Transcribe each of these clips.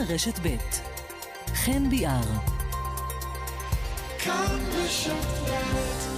רשת ב' חן ביאר. כאן רשת ב'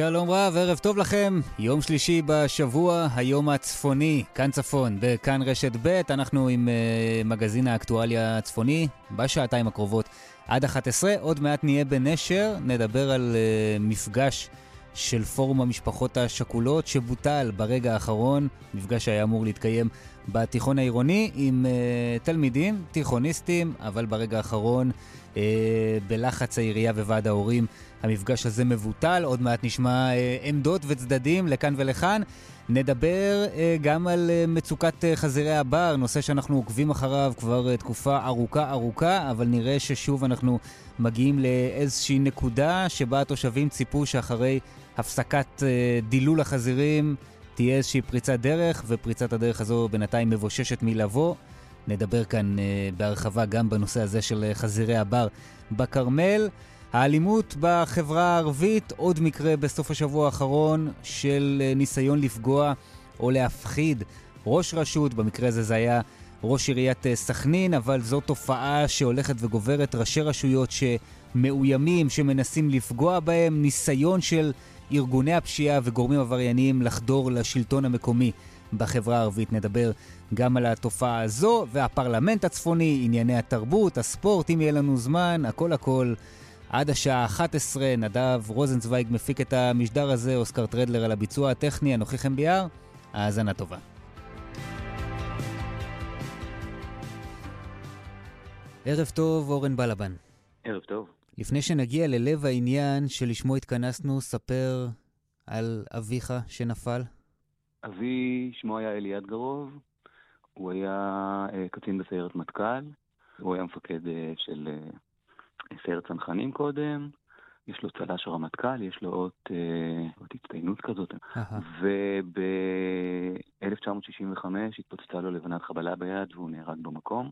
שלום רב, ערב טוב לכם. יום שלישי בשבוע, היום הצפוני, כאן צפון, בכאן רשת ב', אנחנו עם uh, מגזין האקטואליה הצפוני, בשעתיים הקרובות עד 11. עוד מעט נהיה בנשר, נדבר על uh, מפגש של פורום המשפחות השכולות שבוטל ברגע האחרון, מפגש שהיה אמור להתקיים בתיכון העירוני עם uh, תלמידים, תיכוניסטים, אבל ברגע האחרון, uh, בלחץ העירייה וועד ההורים, המפגש הזה מבוטל, עוד מעט נשמע אה, עמדות וצדדים לכאן ולכאן. נדבר אה, גם על אה, מצוקת אה, חזירי הבר, נושא שאנחנו עוקבים אחריו כבר אה, תקופה ארוכה ארוכה, אבל נראה ששוב אנחנו מגיעים לאיזושהי נקודה שבה התושבים ציפו שאחרי הפסקת אה, דילול החזירים תהיה איזושהי פריצת דרך, ופריצת הדרך הזו בינתיים מבוששת מלבוא. נדבר כאן אה, בהרחבה גם בנושא הזה של אה, חזירי הבר בכרמל. האלימות בחברה הערבית, עוד מקרה בסוף השבוע האחרון של אה, ניסיון לפגוע או להפחיד ראש רשות, במקרה הזה זה היה ראש עיריית אה, סכנין, אבל זו תופעה שהולכת וגוברת, ראשי רשויות שמאוימים, שמנסים לפגוע בהם, ניסיון של ארגוני הפשיעה וגורמים עברייניים לחדור לשלטון המקומי בחברה הערבית. נדבר גם על התופעה הזו והפרלמנט הצפוני, ענייני התרבות, הספורט, אם יהיה לנו זמן, הכל הכל. עד השעה 11, נדב רוזנצוויג מפיק את המשדר הזה, אוסקר טרדלר על הביצוע הטכני, אנוכי חן ביאר, האזנה טובה. ערב טוב, אורן בלבן. ערב טוב. לפני שנגיע ללב העניין שלשמו התכנסנו, ספר על אביך שנפל. אבי, שמו היה אלי אדגרוב, הוא היה uh, קצין בסיירת מטכ"ל, הוא היה מפקד uh, של uh, סיירת צנחנים קודם, יש לו צל"ש רמטכ"ל, יש לו אות, אה, אות הצטיינות כזאת. וב-1965 התפוצצה לו לבנת חבלה ביד והוא נהרג במקום.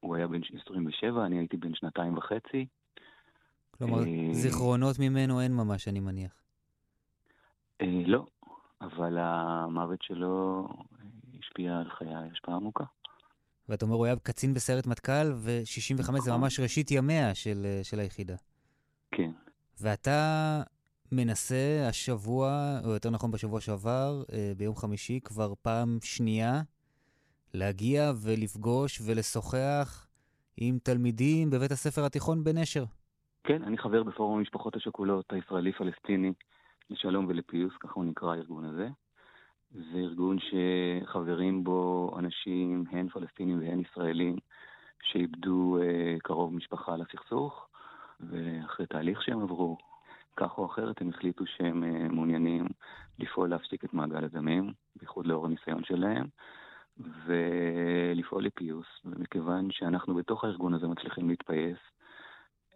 הוא היה בן 27, אני הייתי בן שנתיים וחצי. כלומר, אה, זיכרונות ממנו אין ממש, אני מניח. אה, לא, אבל המוות שלו השפיע על חיי השפעה עמוקה. ואתה אומר, הוא היה קצין בסיירת מטכ"ל, ו-65 זה נכון. ממש ראשית ימיה של, אה, של היחידה. כן. ואתה מנסה השבוע, או יותר נכון בשבוע שעבר, אה, ביום חמישי, כבר פעם שנייה, להגיע ולפגוש ולשוחח עם תלמידים בבית הספר התיכון בנשר. כן, אני חבר בפורום המשפחות השכולות הישראלי-פלסטיני לשלום ולפיוס, ככה הוא נקרא הארגון הזה. זה ארגון שחברים בו אנשים, הן פלסטינים והן ישראלים, שאיבדו אה, קרוב משפחה לסכסוך, ואחרי תהליך שהם עברו, כך או אחרת, הם החליטו שהם אה, מעוניינים לפעול להפסיק את מעגל הדמים, בייחוד לאור הניסיון שלהם, ולפעול לפיוס. ומכיוון שאנחנו בתוך הארגון הזה מצליחים להתפייס,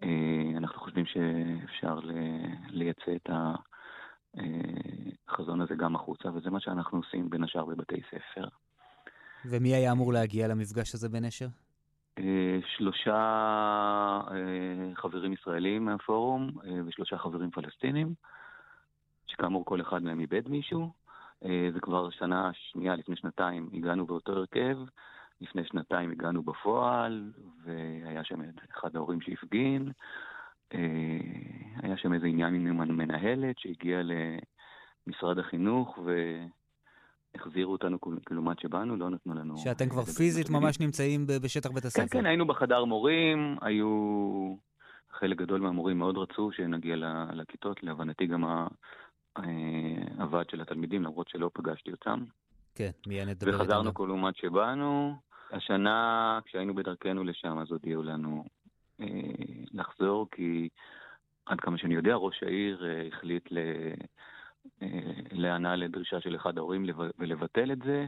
אה, אנחנו חושבים שאפשר לייצא את ה... החזון הזה גם החוצה, וזה מה שאנחנו עושים בין השאר בבתי ספר. ומי היה אמור להגיע למפגש הזה בנשר? אה, שלושה אה, חברים ישראלים מהפורום אה, ושלושה חברים פלסטינים, שכאמור כל אחד מהם איבד מישהו. זה כבר שנה שנייה, לפני שנתיים הגענו באותו הרכב, לפני שנתיים הגענו בפועל, והיה שם אחד ההורים שהפגין. היה שם איזה עניין עם מנהלת שהגיעה למשרד החינוך והחזירו אותנו כלעומת שבאנו, לא נתנו לנו... שאתם כבר פיזית ממש נמצאים בשטח בית הספר. כן, כן, היינו בחדר מורים, היו... חלק גדול מהמורים מאוד רצו שנגיע לכיתות, להבנתי גם אה, הוועד של התלמידים, למרות שלא פגשתי אותם. כן, מיד נדבר איתנו. וחזרנו כל אומת שבאנו. השנה, כשהיינו בדרכנו לשם, אז הודיעו לנו אה, לחזור, כי עד כמה שאני יודע, ראש העיר אה, החליט להיענה לדרישה של אחד ההורים ולבטל את זה.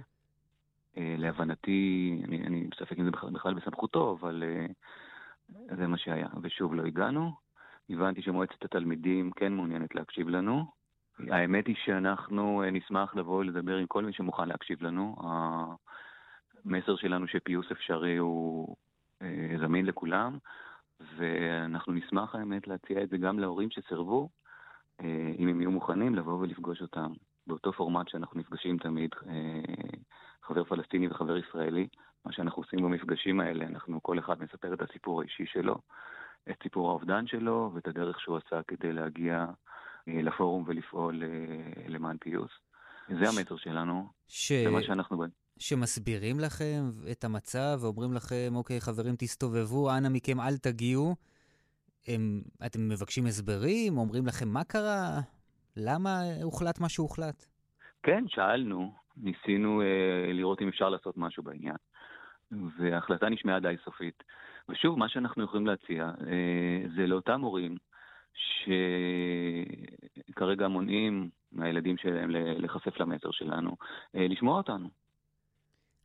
להבנתי, אני, אני בספק אם זה בכלל בסמכותו, אבל זה מה שהיה. ושוב, לא הגענו. הבנתי שמועצת התלמידים כן מעוניינת להקשיב לנו. האמת היא שאנחנו נשמח לבוא לדבר עם כל מי שמוכן להקשיב לנו. המסר שלנו שפיוס אפשרי הוא זמין לכולם, ואנחנו נשמח האמת להציע את זה גם להורים שסירבו, אם הם יהיו מוכנים לבוא ולפגוש אותם. באותו פורמט שאנחנו נפגשים תמיד, חבר פלסטיני וחבר ישראלי. מה שאנחנו עושים במפגשים האלה, אנחנו, כל אחד מספר את הסיפור האישי שלו, את סיפור האובדן שלו ואת הדרך שהוא עשה כדי להגיע אה, לפורום ולפעול אה, למען פיוס. זה המטר שלנו, ש... זה מה שאנחנו... שמסבירים לכם את המצב ואומרים לכם, אוקיי, חברים, תסתובבו, אנא מכם, אל תגיעו. הם, אתם מבקשים הסברים? אומרים לכם מה קרה? למה הוחלט מה שהוחלט? כן, שאלנו. ניסינו אה, לראות אם אפשר לעשות משהו בעניין. וההחלטה נשמעה די סופית. ושוב, מה שאנחנו יכולים להציע אה, זה לאותם הורים שכרגע מונעים מהילדים שלהם להיחשף למסר שלנו, אה, לשמוע אותנו.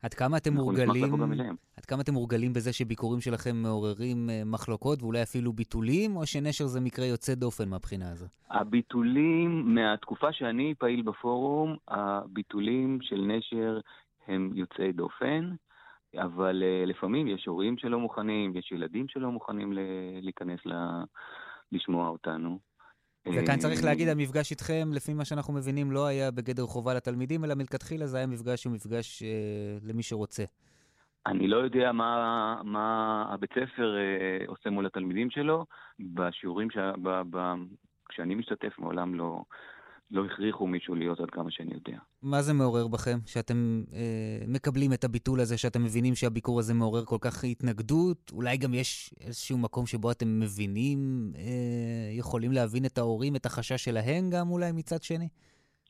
עד כמה אתם מורגלים, עד כמה אתם מורגלים בזה שביקורים שלכם מעוררים אה, מחלוקות ואולי אפילו ביטולים, או שנשר זה מקרה יוצא דופן מהבחינה הזו? הביטולים, מהתקופה שאני פעיל בפורום, הביטולים של נשר הם יוצאי דופן. אבל uh, לפעמים יש הורים שלא מוכנים, יש ילדים שלא מוכנים ל- להיכנס ל- לשמוע אותנו. וכאן צריך אה, להגיד, המפגש איתכם, לפי מה שאנחנו מבינים, לא היה בגדר חובה לתלמידים, אלא מלכתחילה זה היה מפגש שהוא מפגש אה, למי שרוצה. אני לא יודע מה, מה הבית ספר אה, עושה מול התלמידים שלו. בשיעורים, ש... ב, ב, כשאני משתתף, מעולם לא, לא הכריחו מישהו להיות עד כמה שאני יודע. מה זה מעורר בכם? שאתם אה, מקבלים את הביטול הזה, שאתם מבינים שהביקור הזה מעורר כל כך התנגדות? אולי גם יש איזשהו מקום שבו אתם מבינים, אה, יכולים להבין את ההורים, את החשש שלהם גם אולי מצד שני?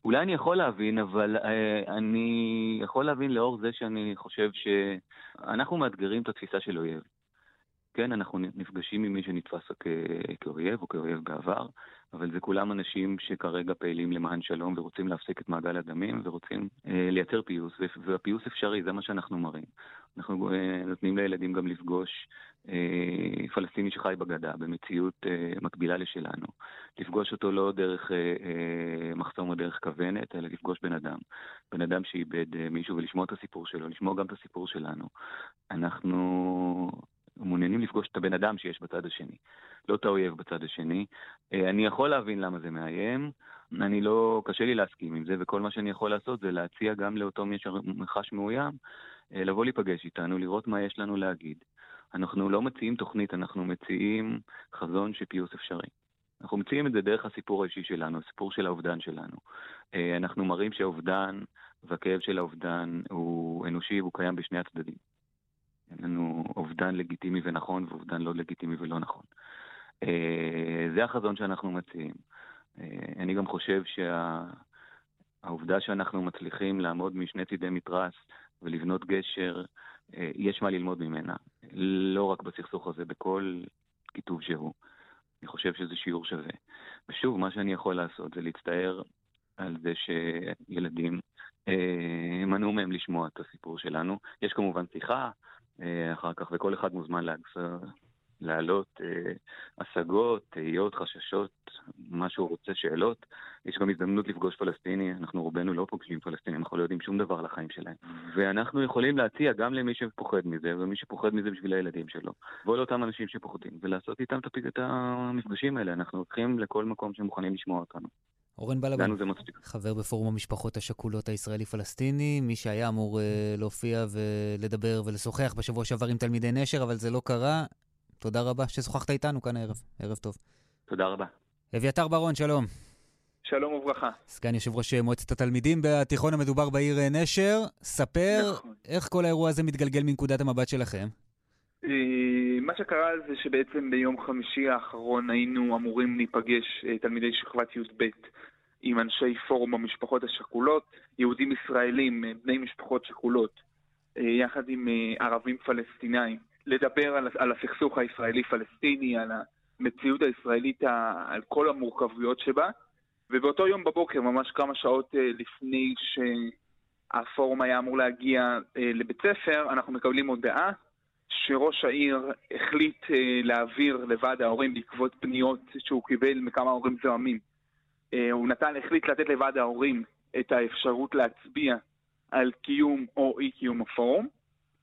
אולי אני יכול להבין, אבל אה, אני יכול להבין לאור זה שאני חושב שאנחנו מאתגרים את התפיסה של אויב. כן, אנחנו נפגשים עם מי שנתפס כאויב או כאויב בעבר, אבל זה כולם אנשים שכרגע פעילים למען שלום ורוצים להפסיק את מעגל הדמים ורוצים אה, לייצר פיוס, והפיוס אפשרי, זה מה שאנחנו מראים. אנחנו אה, נותנים לילדים גם לפגוש אה, פלסטיני שחי בגדה, במציאות אה, מקבילה לשלנו. לפגוש אותו לא דרך אה, אה, מחסום או דרך כוונת, אלא לפגוש בן אדם. בן אדם שאיבד אה, מישהו ולשמוע את הסיפור שלו, לשמוע גם את הסיפור שלנו. אנחנו מעוניינים לפגוש את הבן אדם שיש בצד השני, לא את האויב בצד השני. אה, אני יכול להבין למה זה מאיים, אני לא, קשה לי להסכים עם זה, וכל מה שאני יכול לעשות זה להציע גם לאותו מי שחש מאוים, אה, לבוא להיפגש איתנו, לראות מה יש לנו להגיד. אנחנו לא מציעים תוכנית, אנחנו מציעים חזון שפיוס אפשרי. אנחנו מציעים את זה דרך הסיפור האישי שלנו, הסיפור של האובדן שלנו. אה, אנחנו מראים שהאובדן והכאב של האובדן הוא אנושי והוא קיים בשני הצדדים. אין לנו אובדן לגיטימי ונכון ואובדן לא לגיטימי ולא נכון. אה, זה החזון שאנחנו מציעים. אה, אני גם חושב שהעובדה שאנחנו מצליחים לעמוד משני צידי מתרס ולבנות גשר, אה, יש מה ללמוד ממנה. לא רק בסכסוך הזה, בכל כיתוב שהוא. אני חושב שזה שיעור שווה. ושוב, מה שאני יכול לעשות זה להצטער על זה שילדים מנעו מהם לשמוע את הסיפור שלנו. יש כמובן שיחה, אה, אחר כך, וכל אחד מוזמן להעלות אה, השגות, תהיות, חששות, מה שהוא רוצה, שאלות. יש גם הזדמנות לפגוש פלסטיני, אנחנו רובנו לא פוגשים פלסטינים, אנחנו לא יודעים שום דבר על החיים שלהם. ואנחנו יכולים להציע גם למי שפוחד מזה, ומי שפוחד מזה בשביל הילדים שלו, ולאותם אנשים שפוחדים, ולעשות איתם את המפגשים האלה. אנחנו הולכים לכל מקום שמוכנים לשמוע אותנו. אורן בלבן, חבר בפורום המשפחות השכולות הישראלי-פלסטיני, מי שהיה אמור uh, להופיע ולדבר ולשוחח בשבוע שעבר עם תלמידי נשר, אבל זה לא קרה. תודה רבה ששוחחת איתנו כאן הערב. ערב טוב. תודה רבה. אביתר ברון, שלום. שלום וברכה. סגן יושב ראש מועצת התלמידים בתיכון המדובר בעיר אה, נשר. ספר נכון. איך כל האירוע הזה מתגלגל מנקודת המבט שלכם. אה, מה שקרה זה שבעצם ביום חמישי האחרון היינו אמורים להיפגש תלמידי שכבת י"ב עם אנשי פורום המשפחות השכולות, יהודים ישראלים, אה, בני משפחות שכולות, אה, יחד עם אה, ערבים פלסטינאים, לדבר על, על הסכסוך הישראלי-פלסטיני, על המציאות הישראלית, על כל המורכבויות שבה. ובאותו יום בבוקר, ממש כמה שעות לפני הפורום היה אמור להגיע אה, לבית ספר, אנחנו מקבלים הודעה שראש העיר החליט אה, להעביר לוועד ההורים בעקבות פניות שהוא קיבל מכמה הורים זוהמים. אה, הוא נתן, החליט לתת לוועד ההורים את האפשרות להצביע על קיום או אי קיום הפורום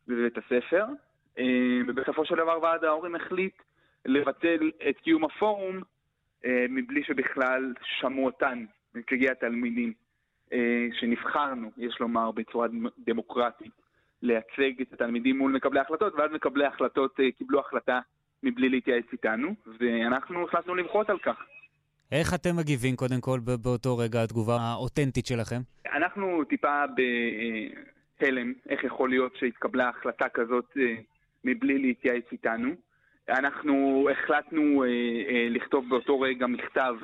בבית הספר, אה, ובסופו של דבר ועד ההורים החליט לבטל את קיום הפורום מבלי שבכלל שמעו אותן, נציגי התלמידים, שנבחרנו, יש לומר, בצורה דמוקרטית, לייצג את התלמידים מול מקבלי ההחלטות, ואז מקבלי ההחלטות אה, קיבלו החלטה מבלי להתייעץ איתנו, ואנחנו החלטנו למחות על כך. איך אתם מגיבים קודם כל באותו רגע, התגובה האותנטית שלכם? אנחנו טיפה בהלם, איך יכול להיות שהתקבלה החלטה כזאת מבלי להתייעץ איתנו. אנחנו החלטנו אה, אה, לכתוב באותו רגע מכתב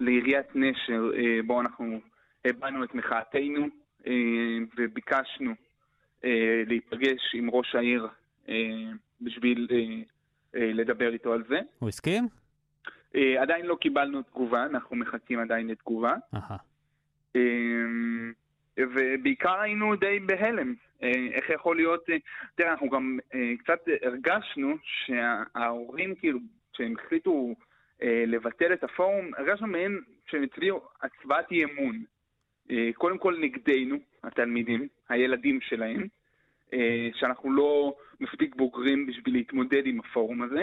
לעיריית נשר, אה, בו אנחנו הבענו את מחאתנו אה, וביקשנו אה, להיפגש עם ראש העיר אה, בשביל אה, אה, לדבר איתו על זה. הוא הסכים? אה, עדיין לא קיבלנו תגובה, אנחנו מחכים עדיין לתגובה. אה, ובעיקר היינו די בהלם. אה, איך יכול להיות, אה, תראה, אנחנו גם אה, קצת הרגשנו שההורים, כאילו, כשהם החליטו לבטל את הפורום, הרגשנו מהם שהם הצביעו הצבעת אי אמון. קודם כל נגדנו, התלמידים, הילדים שלהם, שאנחנו לא מספיק בוגרים בשביל להתמודד עם הפורום הזה.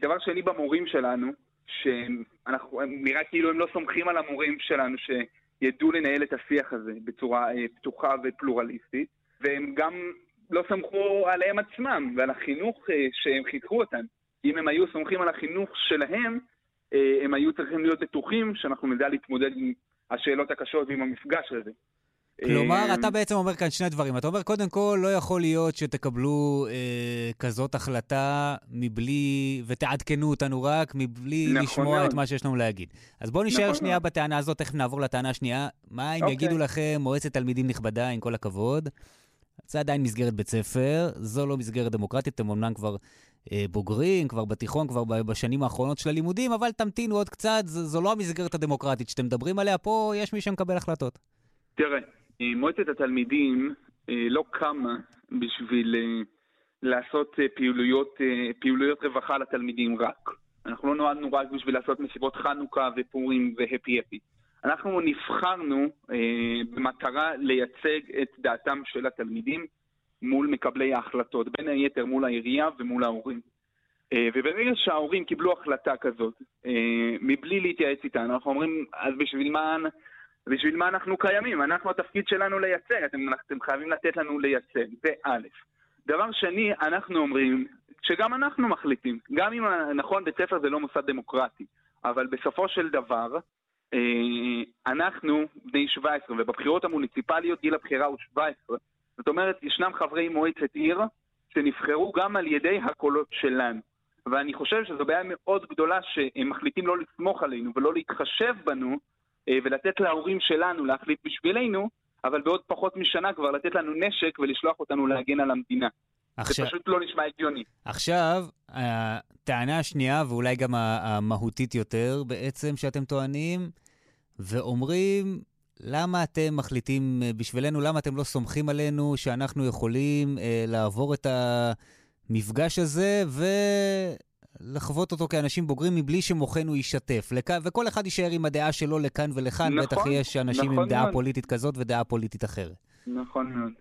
דבר שני, במורים שלנו, שאנחנו, נראה כאילו הם לא סומכים על המורים שלנו שידעו לנהל את השיח הזה בצורה פתוחה ופלורליסטית. והם גם לא סמכו עליהם עצמם ועל החינוך אה, שהם חינכו אותם. אם הם היו סומכים על החינוך שלהם, אה, הם היו צריכים להיות בטוחים שאנחנו נדע להתמודד עם השאלות הקשות ועם המפגש הזה. כלומר, אה, אתה בעצם אומר כאן שני דברים. אתה אומר, קודם כל, לא יכול להיות שתקבלו אה, כזאת החלטה מבלי, ותעדכנו אותנו רק, מבלי נכון לשמוע מאוד. את מה שיש לנו להגיד. אז בואו נשאר נכון שנייה מאוד. בטענה הזאת, תכף נעבור לטענה השנייה. מה אם אוקיי. יגידו לכם, מועצת תלמידים נכבדה, עם כל הכבוד, זה עדיין מסגרת בית ספר, זו לא מסגרת דמוקרטית, אתם אמנם כבר אה, בוגרים, כבר בתיכון, כבר בשנים האחרונות של הלימודים, אבל תמתינו עוד קצת, זו, זו לא המסגרת הדמוקרטית שאתם מדברים עליה, פה יש מי שמקבל החלטות. תראה, אה, מועצת התלמידים אה, לא קמה בשביל אה, לעשות אה, פעילויות, אה, פעילויות רווחה לתלמידים רק. אנחנו לא נועדנו רק בשביל לעשות מסיבות חנוכה ופורים והפי הפי. אנחנו נבחרנו אה, במטרה לייצג את דעתם של התלמידים מול מקבלי ההחלטות, בין היתר מול העירייה ומול ההורים. אה, וברגע שההורים קיבלו החלטה כזאת, אה, מבלי להתייעץ איתנו, אנחנו אומרים, אז בשביל מה, בשביל מה אנחנו קיימים? אנחנו, התפקיד שלנו לייצג, אתם, אתם חייבים לתת לנו לייצג, זה א'. דבר שני, אנחנו אומרים שגם אנחנו מחליטים, גם אם, נכון, בית ספר זה לא מוסד דמוקרטי, אבל בסופו של דבר, אה, אנחנו בני 17, ובבחירות המוניציפליות גיל הבחירה הוא 17. זאת אומרת, ישנם חברי מועצת עיר שנבחרו גם על ידי הקולות שלנו. ואני חושב שזו בעיה מאוד גדולה שהם מחליטים לא לסמוך עלינו ולא להתחשב בנו ולתת להורים שלנו להחליט בשבילנו, אבל בעוד פחות משנה כבר לתת לנו נשק ולשלוח אותנו להגן על המדינה. עכשיו, זה פשוט לא נשמע הגיוני. עכשיו, הטענה השנייה, ואולי גם המהותית יותר בעצם, שאתם טוענים, ואומרים, למה אתם מחליטים אה, בשבילנו, למה אתם לא סומכים עלינו שאנחנו יכולים אה, לעבור את המפגש הזה ולחוות אותו כאנשים בוגרים מבלי שמוחנו יישטף. לכ... וכל אחד יישאר עם הדעה שלו לכאן ולכאן, נכון, בטח יש אנשים נכון עם דעה מאוד. פוליטית כזאת ודעה פוליטית אחרת. נכון מאוד.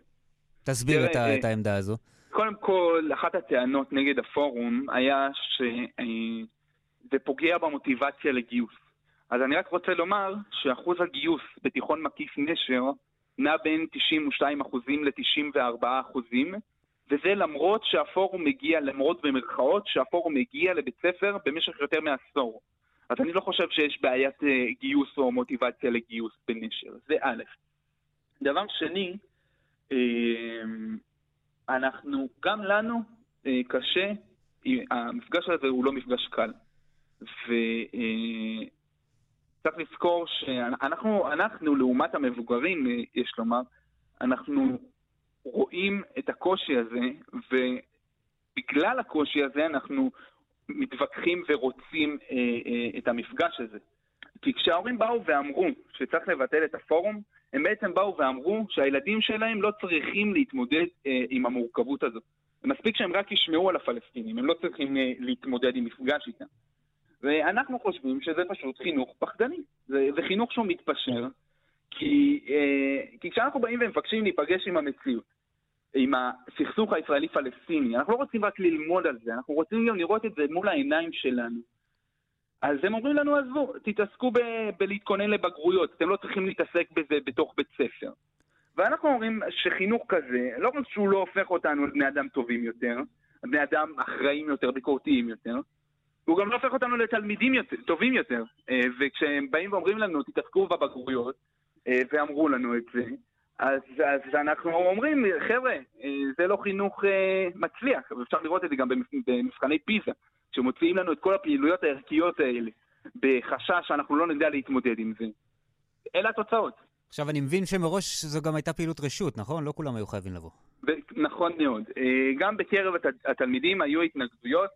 תסביר תראה, את, ה... אה, את העמדה הזו. קודם כל, אחת הטענות נגד הפורום היה שזה פוגע במוטיבציה לגיוס. אז אני רק רוצה לומר שאחוז הגיוס בתיכון מקיף נשר נע בין 92% ל-94%, וזה למרות שהפורום מגיע, למרות במרכאות, שהפורום מגיע לבית ספר במשך יותר מעשור. אז אני לא חושב שיש בעיית אה, גיוס או מוטיבציה לגיוס בנשר, זה א'. דבר שני, אה, אנחנו, גם לנו אה, קשה, המפגש הזה הוא לא מפגש קל. וצריך לזכור שאנחנו, אנחנו, לעומת המבוגרים, אה, יש לומר, אנחנו רואים את הקושי הזה, ובגלל הקושי הזה אנחנו מתווכחים ורוצים אה, אה, את המפגש הזה. כי כשההורים באו ואמרו שצריך לבטל את הפורום, הם בעצם באו ואמרו שהילדים שלהם לא צריכים להתמודד אה, עם המורכבות הזאת. מספיק שהם רק ישמעו על הפלסטינים, הם לא צריכים אה, להתמודד עם מפגש איתם. ואנחנו חושבים שזה פשוט חינוך פחדני. זה, זה חינוך שהוא מתפשר, כי, אה, כי כשאנחנו באים ומבקשים להיפגש עם המציאות, עם הסכסוך הישראלי-פלסטיני, אנחנו לא רוצים רק ללמוד על זה, אנחנו רוצים גם לראות את זה מול העיניים שלנו. אז הם אומרים לנו, עזבו, תתעסקו ב- בלהתכונן לבגרויות, אתם לא צריכים להתעסק בזה בתוך בית ספר. ואנחנו אומרים שחינוך כזה, לא רק שהוא לא הופך אותנו לבני אדם טובים יותר, בני אדם אחראים יותר, ביקורתיים יותר, הוא גם לא הופך אותנו לתלמידים יותר, טובים יותר. אה, וכשהם באים ואומרים לנו, תתעסקו בבגרויות, ואמרו לנו את זה, אז, אז אנחנו אומרים, חבר'ה, אה, זה לא חינוך מצליח, ואפשר לראות את זה גם במבחני פיזה, שמוציאים לנו את כל הפעילויות הערכיות האלה, בחשש שאנחנו לא נדע להתמודד עם זה. אלה התוצאות. עכשיו, אני מבין שמראש זו גם הייתה פעילות רשות, נכון? לא כולם היו חייבים לבוא. נכון מאוד. גם בקרב התלמידים היו התנגדויות.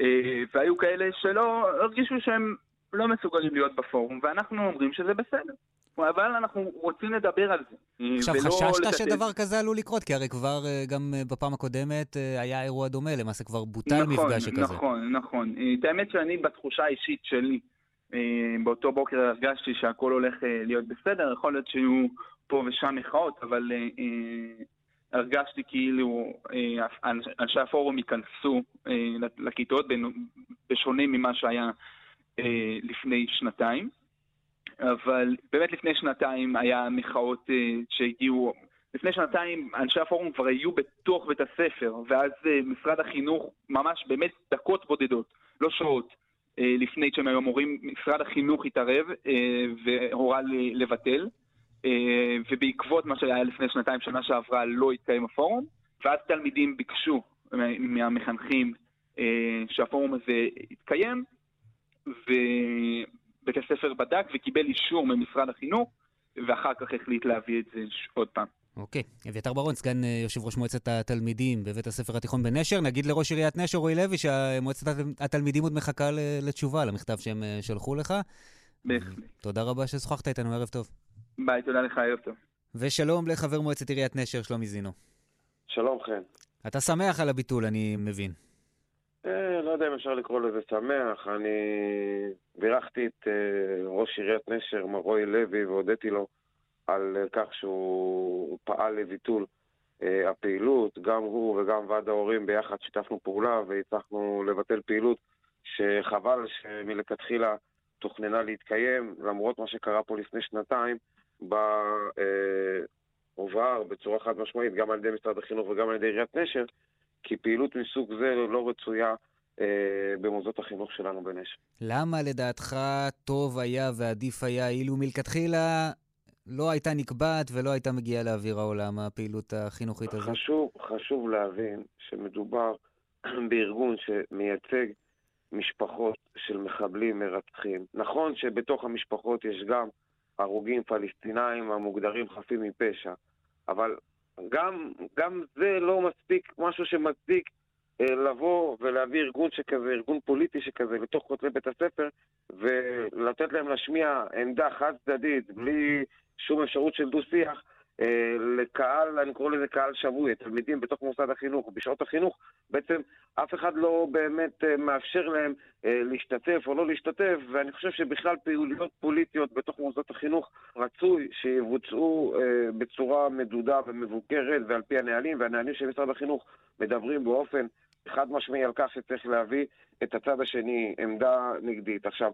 אה, והיו כאלה שלא הרגישו שהם לא מסוגלים להיות בפורום, ואנחנו אומרים שזה בסדר. אבל אנחנו רוצים לדבר על זה. אה, עכשיו, חששת לתת... שדבר כזה עלול לקרות? כי הרי כבר אה, גם בפעם הקודמת היה אירוע דומה, למעשה כבר בוטל נכון, מפגש שכזה. נכון, נכון. את האמת שאני, בתחושה האישית שלי, באותו בוקר הרגשתי שהכל הולך להיות בסדר, יכול להיות שיהיו פה ושם מחאות, אבל הרגשתי כאילו אה, אנשי הפורום ייכנסו אה, לכיתות, בשונה ממה שהיה אה, לפני שנתיים. אבל באמת לפני שנתיים היה מחאות שהגיעו, לפני שנתיים אנשי הפורום כבר היו בתוך בית הספר, ואז משרד החינוך, ממש באמת דקות בודדות, לא שעות, לפני שהם היו אמורים, משרד החינוך התערב והורה לבטל. אה, ובעקבות מה שהיה לפני שנתיים, שנה שעברה, לא התקיים הפורום, ואז תלמידים ביקשו מהמחנכים אה, שהפורום הזה יתקיים, ובית הספר בדק וקיבל אישור ממשרד החינוך, ואחר כך החליט להביא את זה עוד פעם. אוקיי. אביתר ברון, סגן אה, יושב ראש מועצת התלמידים בבית הספר התיכון בנשר. נגיד לראש עיריית נשר, רועי לוי, שמועצת התלמידים עוד מחכה לתשובה למכתב שהם שלחו לך. בהחלט. תודה רבה ששוחחת איתנו, ערב טוב. ביי, תודה לך, ערב טוב. ושלום לחבר מועצת עיריית נשר, שלומי זינו. שלום, חן. אתה שמח על הביטול, אני מבין. אה, לא יודע אם אפשר לקרוא לזה שמח. אני בירכתי את אה, ראש עיריית נשר, מר רועי לוי, והודיתי לו על אה, כך שהוא פעל לביטול הפעילות. גם הוא וגם ועד ההורים ביחד שיתפנו פעולה והצלחנו לבטל פעילות שחבל שמלכתחילה תוכננה להתקיים, למרות מה שקרה פה לפני שנתיים, בה הובהר בצורה חד משמעית, גם על ידי משרד החינוך וגם על ידי עיריית נשר, כי פעילות מסוג זה לא רצויה אה, במוסדות החינוך שלנו בנשר. למה לדעתך טוב היה ועדיף היה אילו מלכתחילה לא הייתה נקבעת ולא הייתה מגיעה לאוויר העולם, הפעילות החינוכית הזאת? חשוב, חשוב להבין שמדובר בארגון שמייצג משפחות של מחבלים מרצחים. נכון שבתוך המשפחות יש גם הרוגים פלסטינאים המוגדרים חפים מפשע, אבל גם, גם זה לא מספיק, משהו שמצדיק אה, לבוא ולהביא ארגון שכזה, ארגון פוליטי שכזה, לתוך כותלי בית הספר, ולתת להם להשמיע עמדה חד צדדית, בלי שום אפשרות של דו-שיח, לקהל, אני קורא לזה קהל שבוי, תלמידים בתוך מוסד החינוך, בשעות החינוך, בעצם אף אחד לא באמת אה, מאפשר להם אה, להשתתף או לא להשתתף, ואני חושב שבכלל פעילויות פוליטיות בתוך מוסדות החינוך רצוי שיבוצעו בצורה מדודה ומבוקרת ועל פי הנהלים, והנהלים של משרד החינוך מדברים באופן חד משמעי על כך שצריך להביא את הצד השני, עמדה נגדית. עכשיו,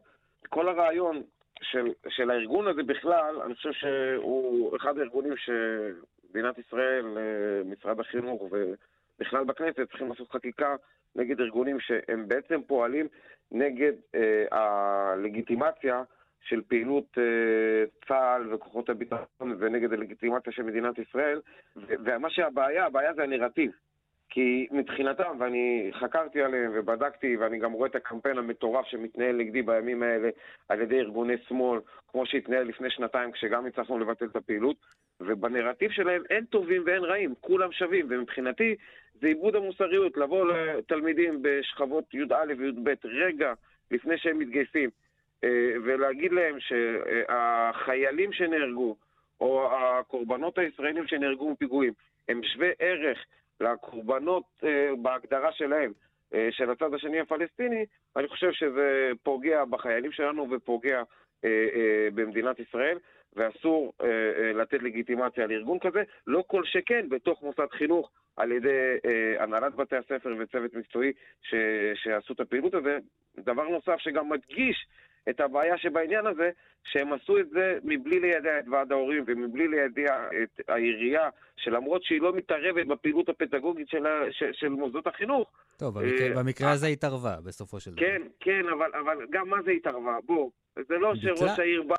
כל הרעיון של, של הארגון הזה בכלל, אני חושב שהוא אחד הארגונים שמדינת ישראל, אה, משרד החינוך ובכלל בכנסת צריכים לעשות חקיקה נגד ארגונים שהם בעצם פועלים נגד אה, הלגיטימציה של פעילות אה, צה"ל וכוחות הביטחון ונגד הלגיטימציה של מדינת ישראל. ומה שהבעיה, הבעיה זה הנרטיב. כי מבחינתם, ואני חקרתי עליהם ובדקתי, ואני גם רואה את הקמפיין המטורף שמתנהל נגדי בימים האלה על ידי ארגוני שמאל, כמו שהתנהל לפני שנתיים כשגם הצלחנו לבטל את הפעילות, ובנרטיב שלהם אין טובים ואין רעים, כולם שווים, ומבחינתי זה איבוד המוסריות לבוא לתלמידים בשכבות י"א וי"ב רגע לפני שהם מתגייסים, אה, ולהגיד להם שהחיילים שנהרגו, או הקורבנות הישראלים שנהרגו מפיגועים, הם שווי ערך לקורבנות אה, בהגדרה שלהם, אה, של הצד השני הפלסטיני, אני חושב שזה פוגע בחיילים שלנו ופוגע אה, אה, במדינת ישראל, ואסור אה, אה, לתת לגיטימציה לארגון כזה, לא כל שכן בתוך מוסד חינוך על ידי אה, הנהלת בתי הספר וצוות מקצועי ש, שעשו את הפעילות הזה. דבר נוסף שגם מדגיש את הבעיה שבעניין הזה, שהם עשו את זה מבלי לידע את ועד ההורים ומבלי לידע את העירייה, שלמרות שהיא לא מתערבת בפעילות הפדגוגית של, של, של מוסדות החינוך. טוב, במקרה, אה, במקרה הזה התערבה בסופו של דבר. כן, כן, אבל, אבל גם מה זה התערבה? בוא, זה לא שראש העיר בא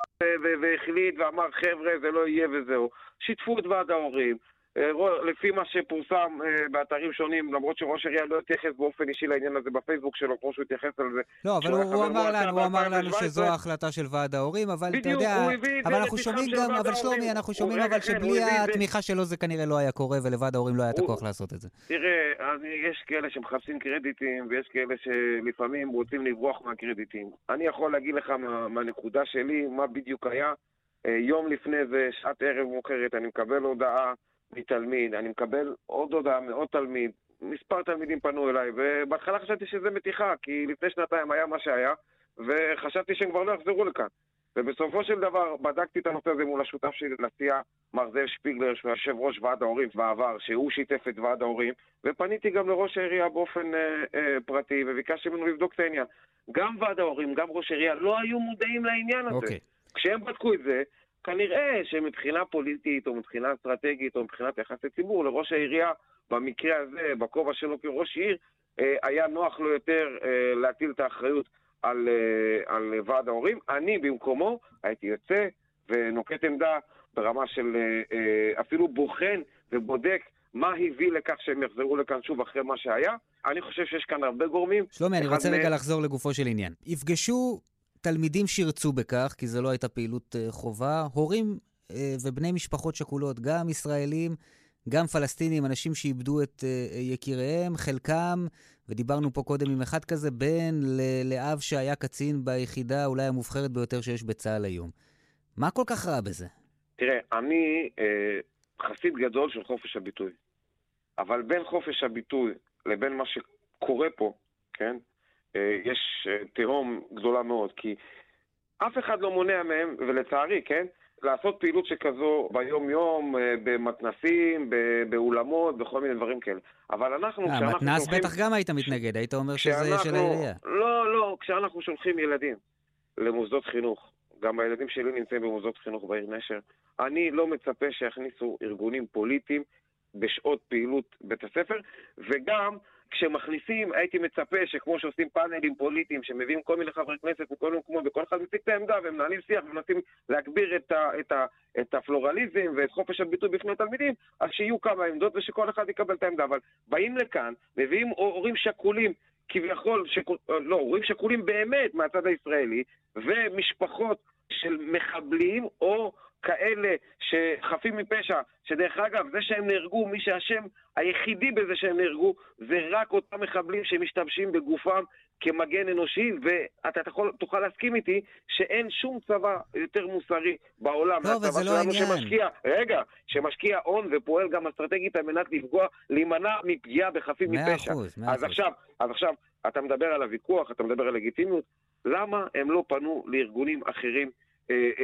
והחליט ואמר, חבר'ה, זה לא יהיה וזהו. שיתפו את ועד ההורים. אה, לפי מה שפורסם אה, באתרים שונים, למרות שראש העירייה לא התייחס באופן אישי לעניין הזה בפייסבוק שלו, כמו שהוא התייחס על זה. לא, אבל הוא, הוא אמר לנו, הוא אמר לנו שזו ההחלטה של ועד ההורים, אבל אתה יודע, אבל אנחנו שומעים גם, אבל שלומי, אנחנו שומעים אבל שבלי התמיכה שלו זה כנראה לא היה קורה, ולוועד ההורים לא היה את הכוח לעשות את זה. תראה, יש כאלה שמחפשים קרדיטים, ויש כאלה שלפעמים רוצים לברוח מהקרדיטים. אני יכול להגיד לך מהנקודה שלי, מה בדיוק היה. אה, יום לפני זה, שעת ערב מאוחרת, אני מקבל הודעה מתלמיד, אני מקבל עוד הודעה מעוד תלמיד, מספר תלמידים פנו אליי, ובהתחלה חשבתי שזה מתיחה, כי לפני שנתיים היה מה שהיה, וחשבתי שהם כבר לא יחזרו לכאן. ובסופו של דבר בדקתי את הנושא הזה מול השותף שלי לסיעה, מר זאב שפיגלר, שהוא יושב ראש ועד ההורים בעבר, שהוא שיתף את ועד ההורים, ופניתי גם לראש העירייה באופן אה, אה, פרטי, וביקשתי ממנו לבדוק את העניין. גם ועד ההורים, גם ראש העירייה, לא היו מודעים לעניין הזה. Okay. אוקיי. כשהם בדקו את זה, כנראה שמבחינה פוליטית או מבחינה אסטרטגית או מבחינת יחסי ציבור, לראש העירייה, במקרה הזה, בכובע שלו כראש עיר, אה, היה נוח לו יותר אה, להטיל את האחריות על, אה, על ועד ההורים. אני במקומו הייתי יוצא ונוקט עמדה ברמה של אפילו בוחן ובודק מה הביא לכך שהם יחזרו לכאן שוב אחרי מה שהיה. אני חושב שיש כאן הרבה גורמים. שלומי, אני רוצה רגע לחזור לגופו של עניין. יפגשו תלמידים שירצו בכך, כי זו לא הייתה פעילות uh, חובה, הורים uh, ובני משפחות שכולות, גם ישראלים, גם פלסטינים, אנשים שאיבדו את uh, יקיריהם, חלקם, ודיברנו פה קודם עם אחד כזה, בן לאב שהיה קצין ביחידה אולי המובחרת ביותר שיש בצה"ל היום. מה כל כך רע בזה? תראה, אני אה, חסיד גדול של חופש הביטוי. אבל בין חופש הביטוי לבין מה שקורה פה, כן? אה, יש אה, תהום גדולה מאוד, כי אף אחד לא מונע מהם, ולצערי, כן? לעשות פעילות שכזו ביום-יום, אה, במתנסים, באולמות, בכל מיני דברים כאלה. אבל אנחנו, כשאנחנו שולחים... מתנס בטח גם היית מתנגד, היית אומר שזה של העירייה. לא, לא, כשאנחנו שולחים ילדים למוסדות חינוך, גם הילדים שלי נמצאים במוסדות חינוך בעיר נשר, אני לא מצפה שיכניסו ארגונים פוליטיים בשעות פעילות בית הספר, וגם כשמכניסים, הייתי מצפה שכמו שעושים פאנלים פוליטיים, שמביאים כל מיני חברי כנסת מכל מקומות, וכל אחד מציג את העמדה, והם מנהלים שיח ומנסים להגביר את, ה, את, ה, את הפלורליזם ואת חופש הביטוי בפני התלמידים, אז שיהיו כמה עמדות ושכל אחד יקבל את העמדה. אבל באים לכאן, מביאים הורים שכולים, כביכול, שכ... לא, הורים שכולים באמת מהצד הישראלי, ומשפחות של מחבלים או כאלה שחפים מפשע, שדרך אגב, זה שהם נהרגו, מי שאשם היחידי בזה שהם נהרגו, זה רק אותם מחבלים שמשתמשים בגופם כמגן אנושי, ואתה תוכל, תוכל להסכים איתי שאין שום צבא יותר מוסרי בעולם לא, מהצבא שלנו לא שמשקיע, רגע, שמשקיע הון ופועל גם אסטרטגית על מנת לפגוע, להימנע מפגיעה בחפים מפשע. מאה אחוז, מאה אחוז. עכשיו, אז עכשיו, אתה מדבר על הוויכוח, אתה מדבר על לגיטימיות, למה הם לא פנו לארגונים אחרים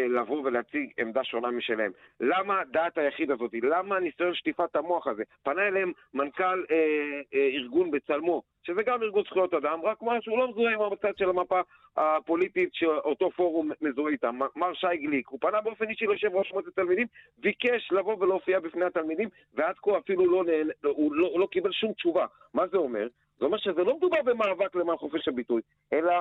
לבוא ולהציג עמדה שונה משלהם. למה דעת היחיד הזאת? למה ניסיון שטיפת המוח הזה? פנה אליהם מנכ"ל אה, אה, ארגון בצלמו, שזה גם ארגון זכויות אדם, רק מה שהוא לא מזוהה עם המצד של המפה הפוליטית שאותו פורום מזוהה איתם. מר שי גליק, הוא פנה באופן אישי ליושב ראש מועצת תלמידים, ביקש לבוא ולהופיע בפני התלמידים, ועד כה אפילו לא, נהנה, הוא לא, הוא לא קיבל שום תשובה. מה זה אומר? זה אומר שזה לא מדובר במאבק למען חופש הביטוי, אלא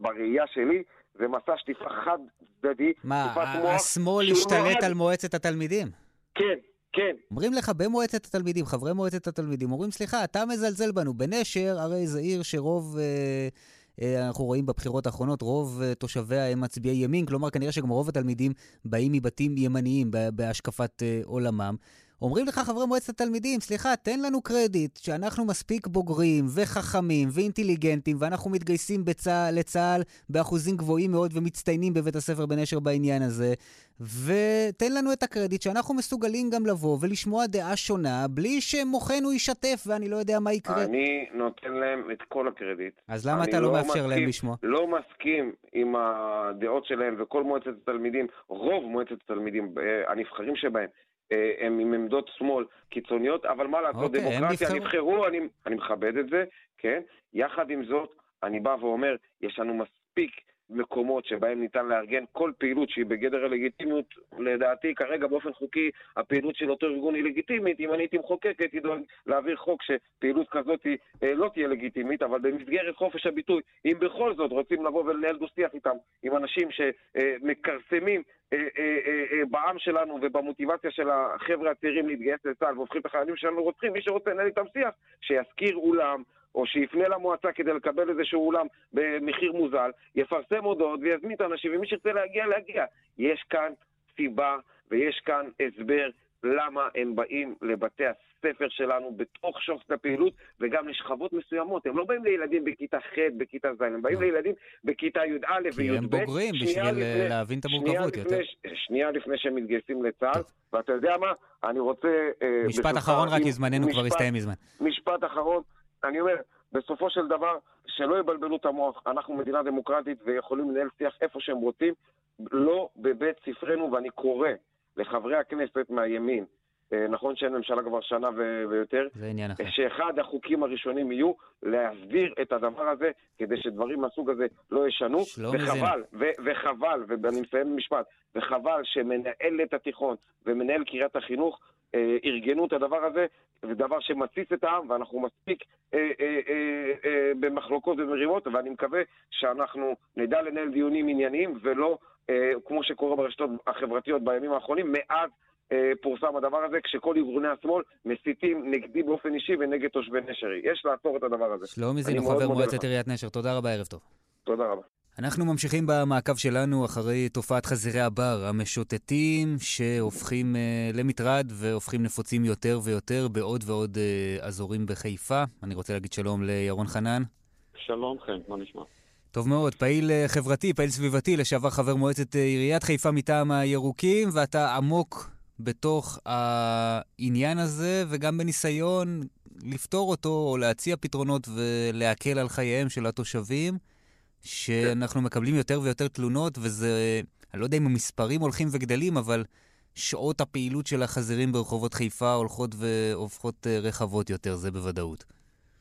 בראייה שלי, זה מסע שטיפה חד צדדי. מה, השמאל השתלט על מועצת התלמידים? כן, כן. אומרים לך במועצת התלמידים, חברי מועצת התלמידים, אומרים, סליחה, אתה מזלזל בנו. בנשר, הרי זו עיר שרוב... אה, אה, אנחנו רואים בבחירות האחרונות, רוב אה, תושביה הם מצביעי ימין, כלומר, כנראה שגם רוב התלמידים באים מבתים ימניים בהשקפת עולמם. אומרים לך חברי מועצת התלמידים, סליחה, תן לנו קרדיט שאנחנו מספיק בוגרים וחכמים ואינטליגנטים, ואנחנו מתגייסים בצה, לצה"ל באחוזים גבוהים מאוד ומצטיינים בבית הספר בנשר בעניין הזה, ותן לנו את הקרדיט שאנחנו מסוגלים גם לבוא ולשמוע דעה שונה, בלי שמוחנו ישתף ואני לא יודע מה יקרה. אני נותן להם את כל הקרדיט. אז למה אתה לא, לא מאפשר מסכים, להם לשמוע? לא מסכים עם הדעות שלהם, וכל מועצת התלמידים, רוב מועצת התלמידים, אה, הנבחרים שבהם, הם עם עמדות שמאל קיצוניות, אבל מה לעשות, אוקיי, הם דמוקרטיה, נבחרו. אני, אני מכבד את זה, כן? יחד עם זאת, אני בא ואומר, יש לנו מספיק מקומות שבהם ניתן לארגן כל פעילות שהיא בגדר הלגיטימיות, לדעתי כרגע באופן חוקי הפעילות של אותו ארגון היא לגיטימית, אם אני הייתי מחוקק הייתי דואג להעביר חוק שפעילות כזאת היא, אה, לא תהיה לגיטימית, אבל במסגרת חופש הביטוי, אם בכל זאת רוצים לבוא ולנהל דו שיח איתם, עם אנשים שמכרסמים אה, אה, אה, אה, בעם שלנו ובמוטיבציה של החבר'ה הצעירים להתגייס לצה"ל והופכים את החיילים שלנו רוצחים, מי שרוצה לנהל איתם שיח, שיזכיר אולם, או שיפנה למועצה כדי לקבל איזשהו אולם במחיר מוזל, יפרסם הודעות ויזמין את האנשים, ומי שירצה להגיע, להגיע. יש כאן סיבה ויש כאן הסבר למה הם באים לבתי הספר שלנו בתוך שופט הפעילות וגם לשכבות מסוימות. הם לא באים לילדים בכיתה ח', בכיתה ז', הם באים לא. לילדים בכיתה י"א וי"ב. כי הם בוגרים בשביל להבין את המורכבות יותר. שנייה לפני שהם מתגייסים לצה"ל. ואתה יודע מה? אני רוצה... אה, משפט אחרון רק, כי זמננו כבר הסתיים מזמן. משפט אחרון, אני אומר, בסופו של דבר, שלא יבלבלו את המוח, אנחנו מדינה דמוקרטית ויכולים לנהל שיח איפה שהם רוצים, לא בבית ספרנו, ואני קורא לחברי הכנסת מהימין, נכון שאין ממשלה כבר שנה ו- ויותר, זה עניין אחר. שאחד החוקים הראשונים יהיו להסדיר את הדבר הזה, כדי שדברים מהסוג הזה לא ישנו. וחבל, ו- וחבל, ואני מסיים במשפט, וחבל שמנהלת התיכון ומנהל קריית החינוך אה, ארגנו את הדבר הזה, זה דבר שמתסיס את העם, ואנחנו מספיק אה, אה, אה, אה, במחלוקות ומריבות, ואני מקווה שאנחנו נדע לנהל דיונים ענייניים, ולא אה, כמו שקורה ברשתות החברתיות בימים האחרונים, מאז אה, פורסם הדבר הזה, כשכל ארגוני השמאל מסיתים נגדי באופן אישי ונגד תושבי נשרי. יש לעצור את הדבר הזה. שלומי זינו, חבר מועצת. עיריית נשר, תודה רבה, ערב טוב. תודה רבה. אנחנו ממשיכים במעקב שלנו אחרי תופעת חזירי הבר המשוטטים שהופכים אה, למטרד והופכים נפוצים יותר ויותר בעוד ועוד אה, אזורים בחיפה. אני רוצה להגיד שלום לירון חנן. שלום חן, מה נשמע? טוב מאוד, פעיל אה, חברתי, פעיל סביבתי, לשעבר חבר מועצת אה, עיריית חיפה מטעם הירוקים, ואתה עמוק בתוך העניין הזה, וגם בניסיון לפתור אותו או להציע פתרונות ולהקל על חייהם של התושבים, שאנחנו מקבלים יותר ויותר תלונות, וזה, אני לא יודע אם המספרים הולכים וגדלים, אבל שעות הפעילות של החזירים ברחובות חיפה הולכות והופכות אה, רחבות יותר, זה בוודאות.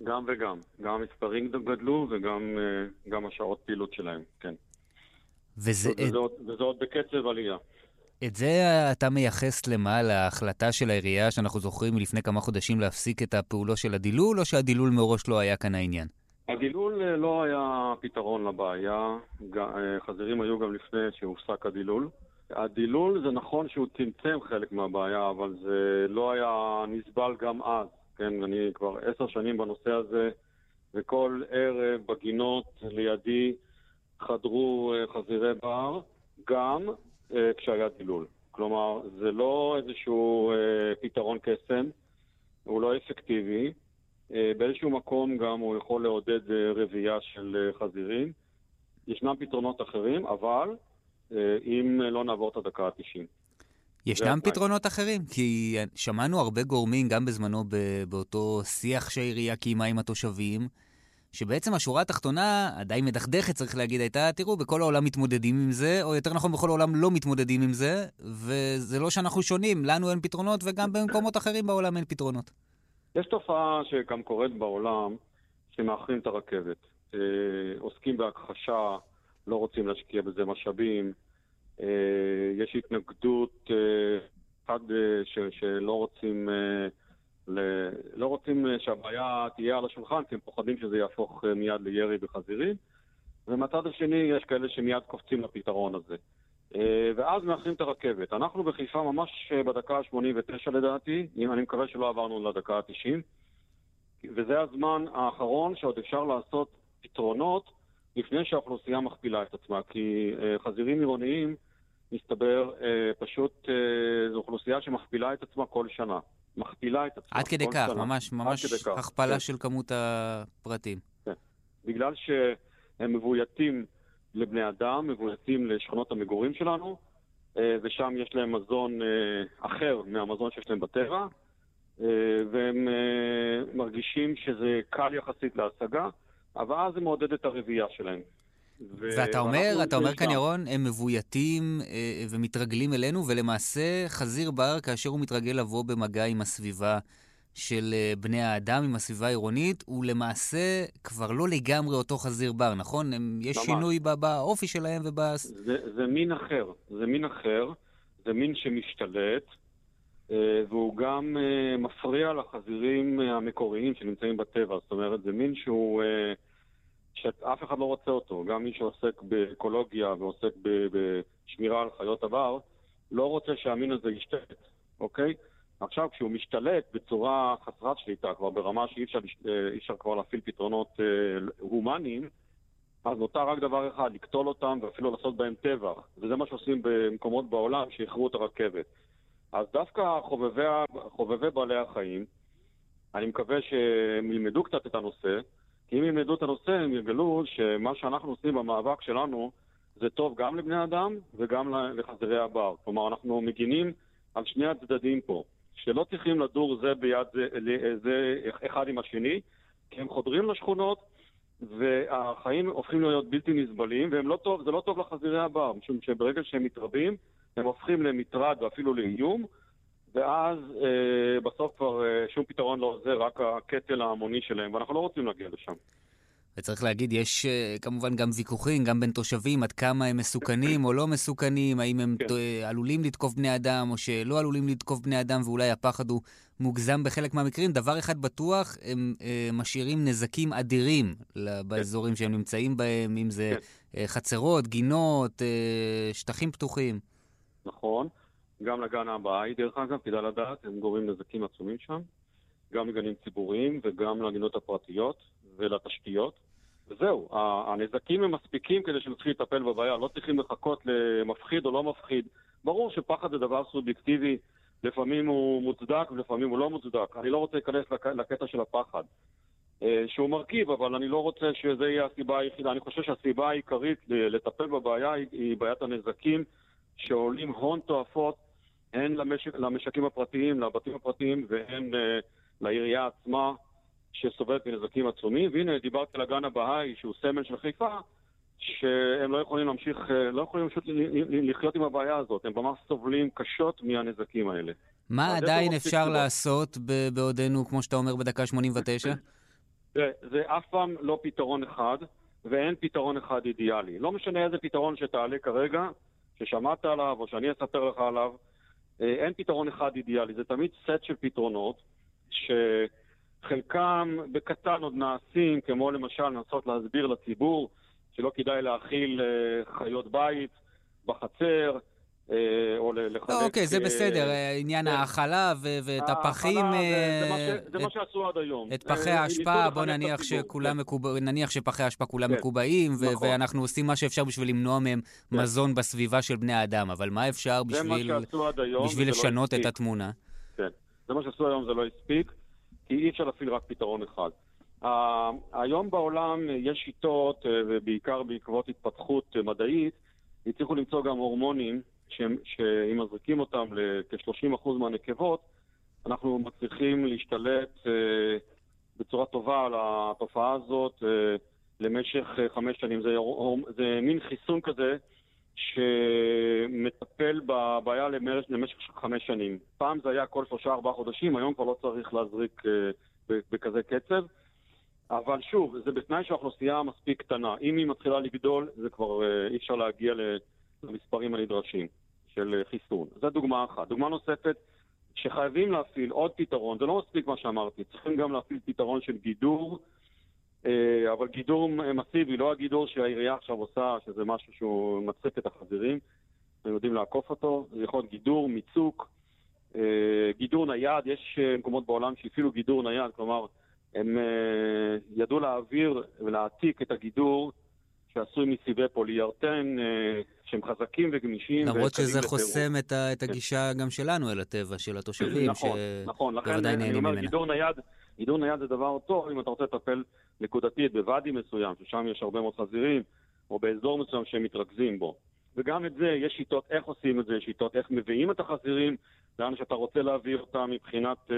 גם וגם. גם המספרים גדלו וגם אה, גם השעות פעילות שלהם, כן. וזה, וזה וזה עוד בקצב עלייה. את זה אתה מייחס למה? להחלטה של העירייה, שאנחנו זוכרים מלפני כמה חודשים להפסיק את הפעולות של הדילול, או שהדילול מראש לא היה כאן העניין? הדילול אה, לא היה פתרון לבעיה, אה, חזירים היו גם לפני שהופסק הדילול. הדילול זה נכון שהוא צמצם חלק מהבעיה, אבל זה לא היה נסבל גם אז. כן, אני כבר עשר שנים בנושא הזה, וכל ערב בגינות לידי חדרו אה, חזירי בר, גם כשהיה דילול. כלומר, זה לא איזשהו אה, פתרון קסם, הוא לא אפקטיבי. אה, באיזשהו מקום גם הוא יכול לעודד אה, רבייה של אה, חזירים. ישנם פתרונות אחרים, אבל אה, אם לא נעבור את הדקה ה-90. ישנם. פתרונות אחרים? כי שמענו הרבה גורמים, גם בזמנו באותו שיח שהעירייה קיימה עם התושבים, שבעצם השורה התחתונה, הדי מדכדכת צריך להגיד, הייתה, תראו, בכל העולם מתמודדים עם זה, או יותר נכון, בכל העולם לא מתמודדים עם זה, וזה לא שאנחנו שונים, לנו אין פתרונות, וגם במקומות אחרים בעולם אין פתרונות. יש תופעה שגם קורית בעולם, שמאחרים את הרכבת. אה, עוסקים בהכחשה, לא רוצים להשקיע בזה משאבים, אה, יש התנגדות, אה, אחד אה, ש- שלא רוצים, אה, ל- לא רוצים אה, שהבעיה תהיה על השולחן, כי הם פוחדים שזה יהפוך אה, מיד לירי בחזירים, ומהצד השני יש כאלה שמיד קופצים לפתרון הזה. אה, ואז מאחרים את הרכבת. אנחנו בחיפה ממש בדקה ה-89 לדעתי, אם אני מקווה שלא עברנו לדקה ה-90, וזה הזמן האחרון שעוד אפשר לעשות פתרונות לפני שהאוכלוסייה מכפילה את עצמה, כי חזירים עירוניים מסתבר, פשוט זו אוכלוסייה שמכפילה את עצמה כל שנה. מכפילה את עצמה עד כדי כך, שנה. ממש, ממש הכפלה כן. של כמות הפרטים. בגלל שהם מבויתים לבני אדם, מבויתים לשכונות המגורים שלנו, אה, ושם יש להם מזון אה, אחר מהמזון שיש להם בטבע, אה, והם מרגישים שזה קל יחסית להשגה, אבל אז זה מעודד את הרבייה שלהם. ו- ואתה אומר, אתה אומר כאן. ירון, הם מבויתים אה, ומתרגלים אלינו, ולמעשה חזיר בר, כאשר הוא מתרגל לבוא במגע עם הסביבה של אה, בני האדם, עם הסביבה העירונית, הוא למעשה כבר לא לגמרי אותו חזיר בר, נכון? הם, יש ממש. שינוי ב- באופי שלהם וב... זה, זה מין אחר, זה מין אחר, זה מין שמשתלט, אה, והוא גם אה, מפריע לחזירים אה, המקוריים שנמצאים בטבע. זאת אומרת, זה מין שהוא, אה, שאף אחד לא רוצה אותו. גם מי שעוסק באקולוגיה ועוסק בשמירה על חיות הבר, לא רוצה שהמין הזה ישתלט, אוקיי? עכשיו, כשהוא משתלט בצורה חסרת שליטה, כבר ברמה שאי אפשר, אה, אפשר כבר להפעיל פתרונות אה, הומניים, אז נותר רק דבר אחד, לקטול אותם ואפילו לעשות בהם טבח. וזה מה שעושים במקומות בעולם שאיחרו את הרכבת. אז דווקא חובבי, חובבי בעלי החיים, אני מקווה שהם ילמדו קצת את הנושא, כי אם ילמדו את הנושא הם יגלו שמה שאנחנו עושים במאבק שלנו זה טוב גם לבני אדם וגם לחזירי הבר. כלומר, אנחנו מגינים על שני הצדדים פה, שלא צריכים לדור זה ביד זה, זה אחד עם השני, כי הם חודרים לשכונות והחיים הופכים להיות בלתי נסבלים, והם לא לא טוב לחזירי הבר, משום שברגע שהם מתרבים, הם הופכים למטרד ואפילו לאיום, ואז אה, בסוף כבר אה, שום פתרון לא עוזר, רק הקטל ההמוני שלהם, ואנחנו לא רוצים להגיע לשם. וצריך להגיד, יש אה, כמובן גם ויכוחים, גם בין תושבים, עד כמה הם מסוכנים או לא מסוכנים, האם הם כן. אה, עלולים לתקוף בני אדם או שלא עלולים לתקוף בני אדם, ואולי הפחד הוא מוגזם בחלק מהמקרים. דבר אחד בטוח, הם אה, משאירים נזקים אדירים ל- באזורים שהם נמצאים בהם, אם זה כן. חצרות, גינות, אה, שטחים פתוחים. נכון, גם לגן הבאי, דרך אגב, כדאי לדעת, הם גורמים נזקים עצומים שם, גם לגנים ציבוריים וגם לגינות הפרטיות ולתשתיות. וזהו, הנזקים הם מספיקים כדי שנתחיל לטפל בבעיה, לא צריכים לחכות למפחיד או לא מפחיד. ברור שפחד זה דבר סובייקטיבי, לפעמים הוא מוצדק ולפעמים הוא לא מוצדק. אני לא רוצה להיכנס לק- לקטע של הפחד, אה, שהוא מרכיב, אבל אני לא רוצה שזה יהיה הסיבה היחידה. אני חושב שהסיבה העיקרית לטפל בבעיה היא בעיית הנזקים שעולים הון תועפות הן למשק, למשקים הפרטיים, לבתים הפרטיים והן אה, לעירייה עצמה שסובלת מנזקים עצומים. והנה, דיברתי על הגן הבהאי שהוא סמל של חיפה, שהם לא יכולים להמשיך, אה, לא יכולים פשוט לחיות עם הבעיה הזאת. הם ממש סובלים קשות מהנזקים האלה. מה עדיין אפשר מספיק לעשות בעודנו, כמו שאתה אומר, בדקה 89? זה, זה אף פעם לא פתרון אחד, ואין פתרון אחד אידיאלי. לא משנה איזה פתרון שתעלה כרגע, ששמעת עליו או שאני אספר לך עליו, אין פתרון אחד אידיאלי. זה תמיד סט של פתרונות, שחלקם בקטן עוד נעשים, כמו למשל לנסות להסביר לציבור שלא כדאי להאכיל אה, חיות בית בחצר, אה, או ל- לחלק... אוקיי, זה אה, בסדר, אה, עניין כן. ההאכלה ו- ואת הפחים... אה, זה- זה מה שעשו עד היום. את פחי אה, האשפה, בוא נניח. שכולם כן. מקוב... נניח שפחי האשפה כולם כן. מקובעים, נכון. ואנחנו עושים מה שאפשר בשביל למנוע מהם. מזון בסביבה של בני האדם, אבל מה אפשר בשביל, לא לשנות את. התמונה? כן. זה מה שעשו היום, זה לא הספיק, כי אי אפשר להפעיל רק פתרון אחד. היום בעולם יש שיטות, אה, ובעיקר בעקבות התפתחות אה, מדעית, הצליחו למצוא גם הורמונים שאם מזריקים אותם לכ-30% מהנקבות, אנחנו מצליחים להשתלט אה, בצורה טובה על התופעה הזאת אה, למשך אה, חמש שנים. זה, זה מין חיסון כזה שמטפל בבעיה למש- למשך חמש שנים. פעם זה היה כל שלושה-ארבעה חודשים, היום כבר לא צריך להזריק בכזה קצב. אבל שוב, זה בתנאי שהאוכלוסייה מספיק קטנה. אם היא מתחילה לגדול, זה כבר אי אפשר להגיע ל- למספרים הנדרשים של אה, חיסון. זו דוגמה אחת. דוגמה נוספת, שחייבים להפעיל עוד פתרון, זה לא מספיק מה שאמרתי, צריכים גם להפעיל פתרון של גידור, אה, אבל גידור מסיבי, לא הגידור שהעירייה עכשיו עושה, שזה משהו שהוא מצחיק את החזירים, הם יודעים לעקוף אותו, זה יכול להיות גידור, מיצוק, אה, גידור נייד, יש מקומות בעולם שהפעילו גידור נייד, כלומר, הם ידעו להעביר ולהעתיק את הגידור שעשוי מסיבי פוליאוריתן, אה, שהם חזקים וגמישים. למרות שזה חוסם את, ה, את הגישה גם שלנו אל הטבע, של התושבים, נכון, נכון, לכן אני אומר, גידור נייד, גידור נייד זה דבר טוב אם אתה רוצה לטפל נקודתית בוואדי מסוים, ששם יש הרבה מאוד חזירים, או באזור מסוים שהם מתרכזים בו. וגם את זה, יש שיטות איך עושים את זה, שיטות איך מביאים את החזירים לאן שאתה רוצה להביא אותם מבחינת אה,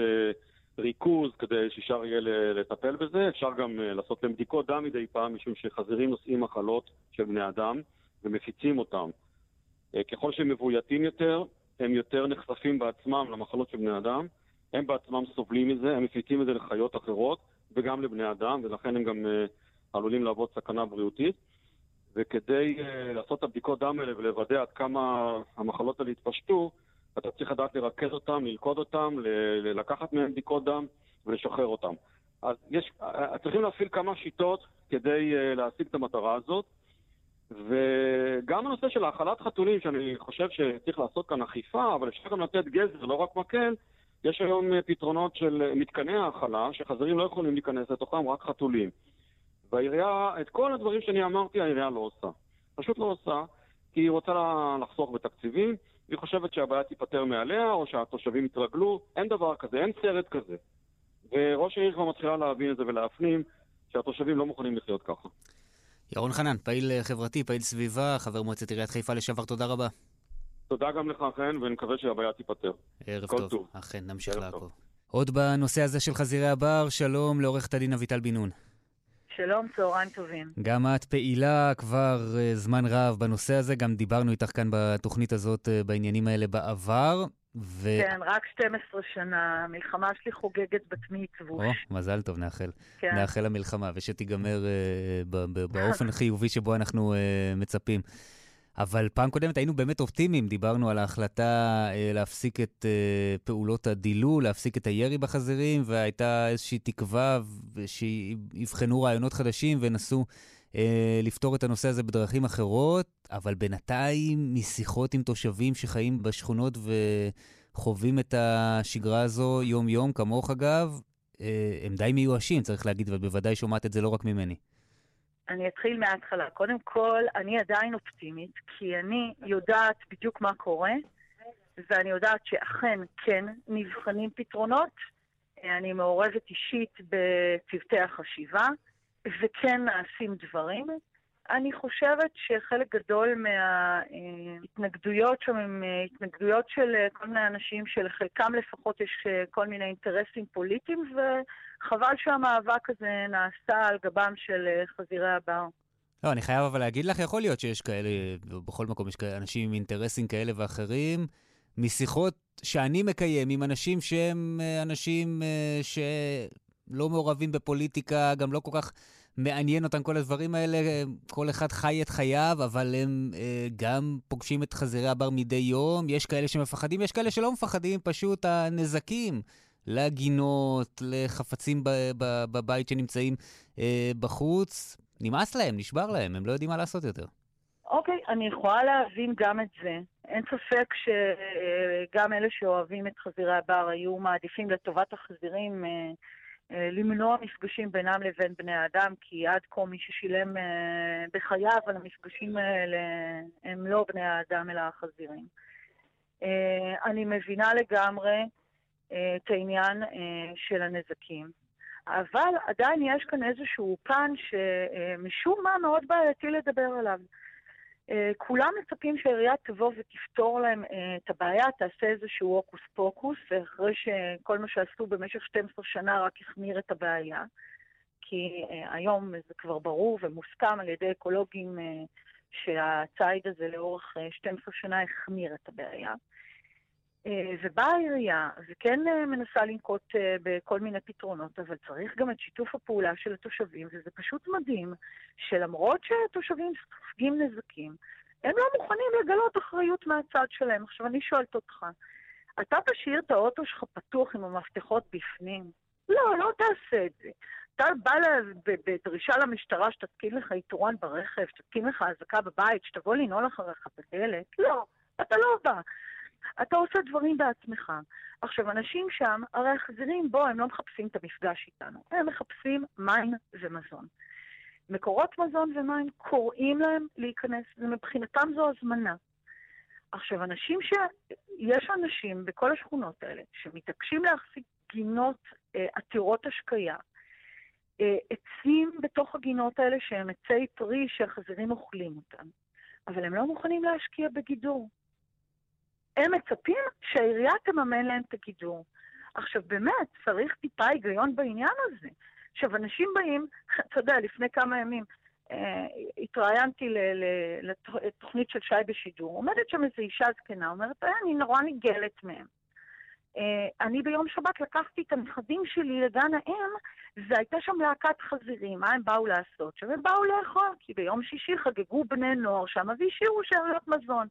ריכוז, כדי שאפשר יהיה לטפל בזה. אפשר גם אה, לעשות להם בדיקות דם מדי פעם, משום שחזירים נושאים מחלות של בני אדם ומפיצים אותם. אה, ככל שהם מבויתים יותר, הם יותר נחשפים בעצמם למחלות של בני אדם. הם בעצמם סובלים מזה, הם מפיצים את זה לחיות אחרות וגם לבני אדם, ולכן הם גם אה, עלולים להוות סכנה בריאותית. וכדי לעשות את הבדיקות דם האלה ולוודא עד כמה המחלות האלה התפשטו, אתה צריך לדעת לרכז אותם, ללכוד אותם, ל- לקחת מהם בדיקות דם ולשחרר אותם. אז יש, צריכים להפעיל כמה שיטות כדי uh, להשיג את המטרה הזאת. וגם הנושא של האכלת חתולים, שאני חושב שצריך לעשות כאן אכיפה, אבל אפשר גם לתת גזר, לא רק מקל, יש היום פתרונות של מתקני האכלה, שחזירים לא יכולים להיכנס לתוכם, רק חתולים. והעירייה, את כל הדברים שאני אמרתי, העירייה לא עושה. פשוט לא עושה, כי היא רוצה לחסוך בתקציבים, והיא חושבת שהבעיה תיפתר מעליה, או שהתושבים יתרגלו, אין דבר כזה, אין סרט כזה. וראש העיר כבר מתחילה להבין את זה ולהפנים שהתושבים לא מוכנים לחיות ככה. ירון חנן, פעיל חברתי, פעיל סביבה, חבר מועצת עיריית חיפה לשעבר, תודה רבה. תודה גם לך, חן, ונקווה שהבעיה תיפתר. ערב טוב. טוב. אכן, נמשיך לעקוב. עוד בנושא הזה של חזירי הבר, שלום לעורכת הדין אביטל בן נון. שלום, צהריים טובים. גם את פעילה כבר uh, זמן רב בנושא הזה, גם דיברנו איתך כאן בתוכנית הזאת uh, בעניינים האלה בעבר. ו... כן, רק 12 שנה, המלחמה שלי חוגגת בת מצווש. או, מזל טוב, נאחל. כן. נאחל למלחמה, ושתיגמר uh, באופן החיובי שבו אנחנו uh, מצפים. אבל פעם קודמת היינו באמת אופטימיים, דיברנו על ההחלטה אה, להפסיק את אה, פעולות הדילול, להפסיק את הירי בחזירים, והייתה איזושהי תקווה שיבחנו רעיונות חדשים וינסו אה, לפתור את הנושא הזה בדרכים אחרות, אבל בינתיים, משיחות עם תושבים שחיים בשכונות וחווים את השגרה הזו יום-יום, כמוך אגב, אה, הם די מיואשים, צריך להגיד, ובוודאי שומעת את זה לא רק ממני. אני אתחיל מההתחלה. קודם כל, אני עדיין אופטימית, כי אני יודעת בדיוק מה קורה, ואני יודעת שאכן כן נבחנים פתרונות. אני מעורבת אישית בצוותי החשיבה, וכן נעשים דברים. אני חושבת שחלק גדול מההתנגדויות שם הם התנגדויות של כל מיני אנשים שלחלקם לפחות יש כל מיני אינטרסים פוליטיים, וחבל שהמאבק הזה נעשה על גבם של חזירי הבר. לא, אני חייב אבל להגיד לך, יכול להיות שיש כאלה, בכל מקום יש כאלה אנשים עם אינטרסים כאלה ואחרים, משיחות שאני מקיים עם אנשים שהם אנשים אה, שלא מעורבים בפוליטיקה, גם לא כל כך מעניין אותם כל הדברים האלה, כל אחד חי את חייו, אבל הם אה, גם פוגשים את חזירי הבר מדי יום. יש כאלה שמפחדים, יש כאלה שלא מפחדים, פשוט הנזקים לגינות, לחפצים בבית שנמצאים אה, בחוץ. נמאס להם, נשבר להם, הם לא יודעים מה לעשות יותר. אוקיי, okay, אני יכולה להבין גם את זה. אין ספק שגם אלה שאוהבים את חזירי הבר היו מעדיפים לטובת החזירים אה, אה, למנוע מפגשים בינם לבין בני האדם, כי עד כה מי ששילם אה, בחייו על המפגשים האלה הם לא בני האדם אלא החזירים. אה, אני מבינה לגמרי את העניין של הנזקים, אבל עדיין יש כאן איזשהו פן שמשום מה מאוד בעייתי לדבר עליו. אה, כולם מצפים שהעירייה תבוא ותפתור להם אה, את הבעיה, תעשה איזשהו הוקוס פוקוס, ואחרי שכל מה שעשו במשך 12 שנה רק החמיר את הבעיה. כי אה, היום זה כבר ברור ומוסכם על ידי אקולוגים שהציד הזה לאורך 12 שנה החמיר את הבעיה. ובאה העירייה, וכן מנסה לנקוט בכל מיני פתרונות, אבל צריך גם את שיתוף הפעולה של התושבים, וזה פשוט מדהים שלמרות שהתושבים סופגים נזקים, הם לא מוכנים לגלות אחריות מהצד שלהם. עכשיו, אני שואלת אותך, אתה תשאיר את האוטו שלך פתוח עם המפתחות בפנים? לא, לא תעשה את זה. אתה בא בדרישה למשטרה שתתקין לך איתורן ברכב, שתתקין לך אזעקה בבית, שתבוא לנעול אחריך בדלת? לא, אתה לא בא. אתה עושה דברים בעצמך. עכשיו, אנשים שם, הרי החזירים, בוא, הם לא מחפשים את המפגש איתנו, הם מחפשים מים ומזון. מקורות מזון ומים קוראים להם להיכנס, ומבחינתם זו הזמנה. עכשיו, אנשים ש... יש אנשים בכל השכונות האלה שמתעקשים להחזיק גינות אה, עתירות השקיה, אה, עצים בתוך הגינות האלה שהם עצי פרי שהחזירים אוכלים אותם, אבל הם לא מוכנים להשקיע בגידור. הם מצפים שהעירייה תממן להם את הגידור. עכשיו, באמת, צריך טיפה היגיון בעניין הזה. עכשיו, אנשים באים, אתה יודע, לפני כמה ימים אה, התראיינתי לתוכנית של שי בשידור, עומדת שם איזו אישה זקנה, אומרת, אה, אני נורא ניגלת מהם. אה, אני ביום שבת לקחתי את הנכדים שלי לגן האם, והייתה שם להקת חזירים. מה הם באו לעשות שם? הם באו לאכול, כי ביום שישי חגגו בני נוער שם והשאירו שאריות מזון.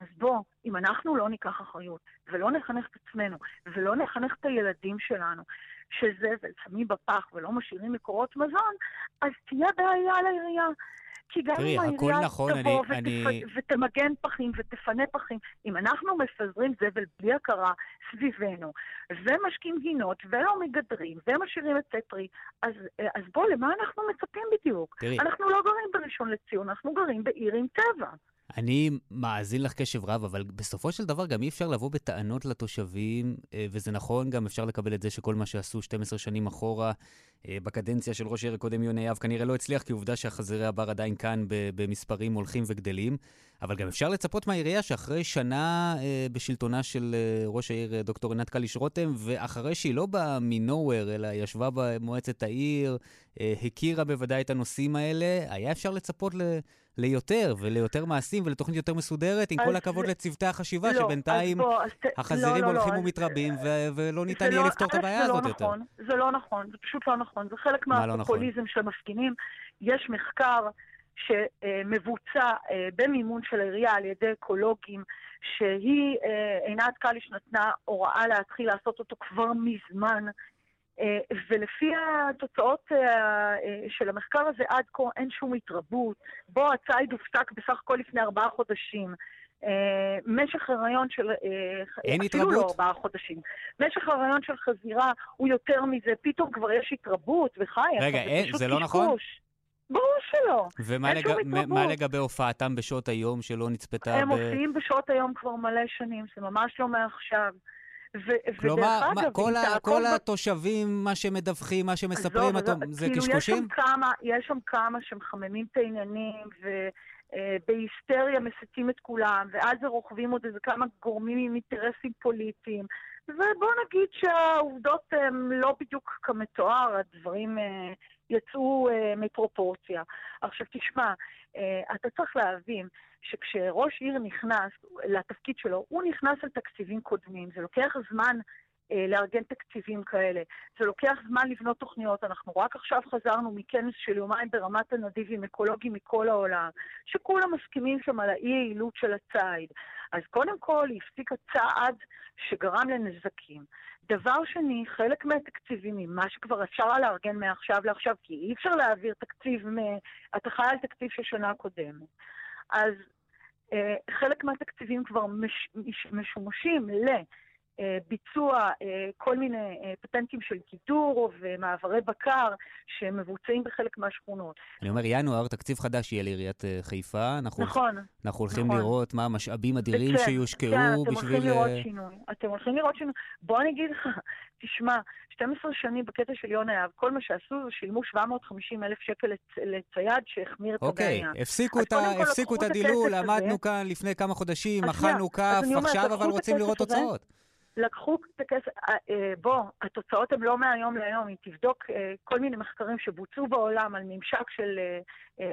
אז בוא, אם אנחנו לא ניקח אחריות, ולא נחנך את עצמנו, ולא נחנך את הילדים שלנו, שזה, ושמים בפח ולא משאירים מקורות מזון, אז תהיה בעיה לעירייה. כי גם תראי, אם העירייה נכון, תבוא אני, אני... ותפ... ותמגן פחים ותפנה פחים, אם אנחנו מפזרים זבל בלי הכרה סביבנו, ומשקים גינות, ולא מגדרים, ומשאירים את ספרי, אז, אז בוא, למה אנחנו מצפים בדיוק? תראי. אנחנו לא גרים בראשון לציון, אנחנו גרים בעיר עם טבע. אני מאזין לך קשב רב, אבל בסופו של דבר גם אי אפשר לבוא בטענות לתושבים, אה, וזה נכון, גם אפשר לקבל את זה שכל מה שעשו 12 שנים אחורה, אה, בקדנציה של ראש העיר הקודם יונה יהב, כנראה לא הצליח, כי עובדה שהחזירי הבר עדיין כאן במספרים הולכים וגדלים. אבל גם אפשר לצפות מהעירייה שאחרי שנה אה, בשלטונה של ראש העיר דוקטור עינת קליש רותם, ואחרי שהיא לא באה מנוהוור, אלא ישבה במועצת העיר, הכירה בוודאי את הנושאים האלה, היה אפשר לצפות ל... ליותר וליותר מעשים ולתוכנית יותר מסודרת, עם כל הכבוד זה... לצוותי החשיבה, לא, שבינתיים בוא, אז... החזירים לא, לא, הולכים לא, ומתרבים. ו- ולא ניתן יהיה לא, לפתור את הבעיה הזאת לא יותר. נכון, זה לא נכון, זה פשוט לא נכון, זה חלק לא נכון? מהפופוליזם? של המפגינים. יש מחקר שמבוצע אה, במימון של העירייה על ידי אקולוגים, שהיא, אה, עינת קליש נתנה הוראה להתחיל לעשות אותו כבר מזמן. אה, ולפי התוצאות אה, אה, של המחקר הזה עד כה אין שום התרבות. בו הציד הופסק בסך הכל לפני ארבעה חודשים. משך הריון של... אין אפילו התרבות? אפילו לא ארבעה חודשים. משך הריון של חזירה הוא יותר מזה, פתאום כבר יש התרבות, וחי, רגע, אין, זה לא נכון? ברור שלא. ומה לג... מה לגבי הופעתם בשעות היום שלא נצפתה הם ב... מופיעים בשעות היום כבר מלא שנים, זה ממש לא מעכשיו. ו- כלומר, מה, אגב, כל, ה- כל התושבים, מה שמדווחים, מה שמספרים, לא, אתם, זה כאילו קשקושים? יש שם, כמה, יש שם כמה שמחממים את העניינים, ובהיסטריה אה, מסיתים את כולם, ואז זה רוכבים עוד איזה כמה גורמים עם אינטרסים פוליטיים. ובוא נגיד שהעובדות הן לא בדיוק כמתואר, הדברים אה, יצאו אה, מפרופורציה. עכשיו תשמע, אה, אתה צריך להבין שכשראש עיר נכנס לתפקיד שלו, הוא נכנס על תקציבים קודמים. זה לוקח זמן לארגן תקציבים כאלה. זה לוקח זמן לבנות תוכניות. אנחנו רק עכשיו חזרנו מכנס של יומיים ברמת הנדיב עם אקולוגים מכל העולם, שכולם מסכימים שם על האי-יעילות של הציד. אז קודם כל היא הפסיקה צעד שגרם לנזקים. דבר שני, חלק מהתקציבים, ממה שכבר אפשר לארגן מעכשיו לעכשיו, כי אי אפשר להעביר תקציב. אתה חי על תקציב של שנה קודמת. אז אה, חלק מהתקציבים כבר מש... מש... משומשים ל... אה, ביצוע אה, כל מיני אה, פטנטים של גידור ומעברי בקר שמבוצעים בחלק מהשכונות. אני אומר, ינואר, תקציב חדש יהיה לעיריית חיפה. אנחנו נכון. אנחנו הולכים נכון. לראות מה המשאבים אדירים כן, שיושקעו כן, בשביל... אתם הולכים לראות שינוי. אתם הולכים לראות שינוי. בוא אני אגיד לך, תשמע, 12 שנים בקטע של יונה יהב, כל מה שעשו זה שילמו 750 אלף שקל לצייד שהחמיר את אוקיי, הבעיה. הפסיקו, את, הפסיקו את הדילול, עמדנו כאן לפני כמה חודשים, אכלנו כף, עכשיו אבל רוצים לראות תוצאות. לקחו את הכסף, אה, אה, בוא, התוצאות הן לא מהיום להיום, אם תבדוק אה, כל מיני מחקרים שבוצעו בעולם על ממשק של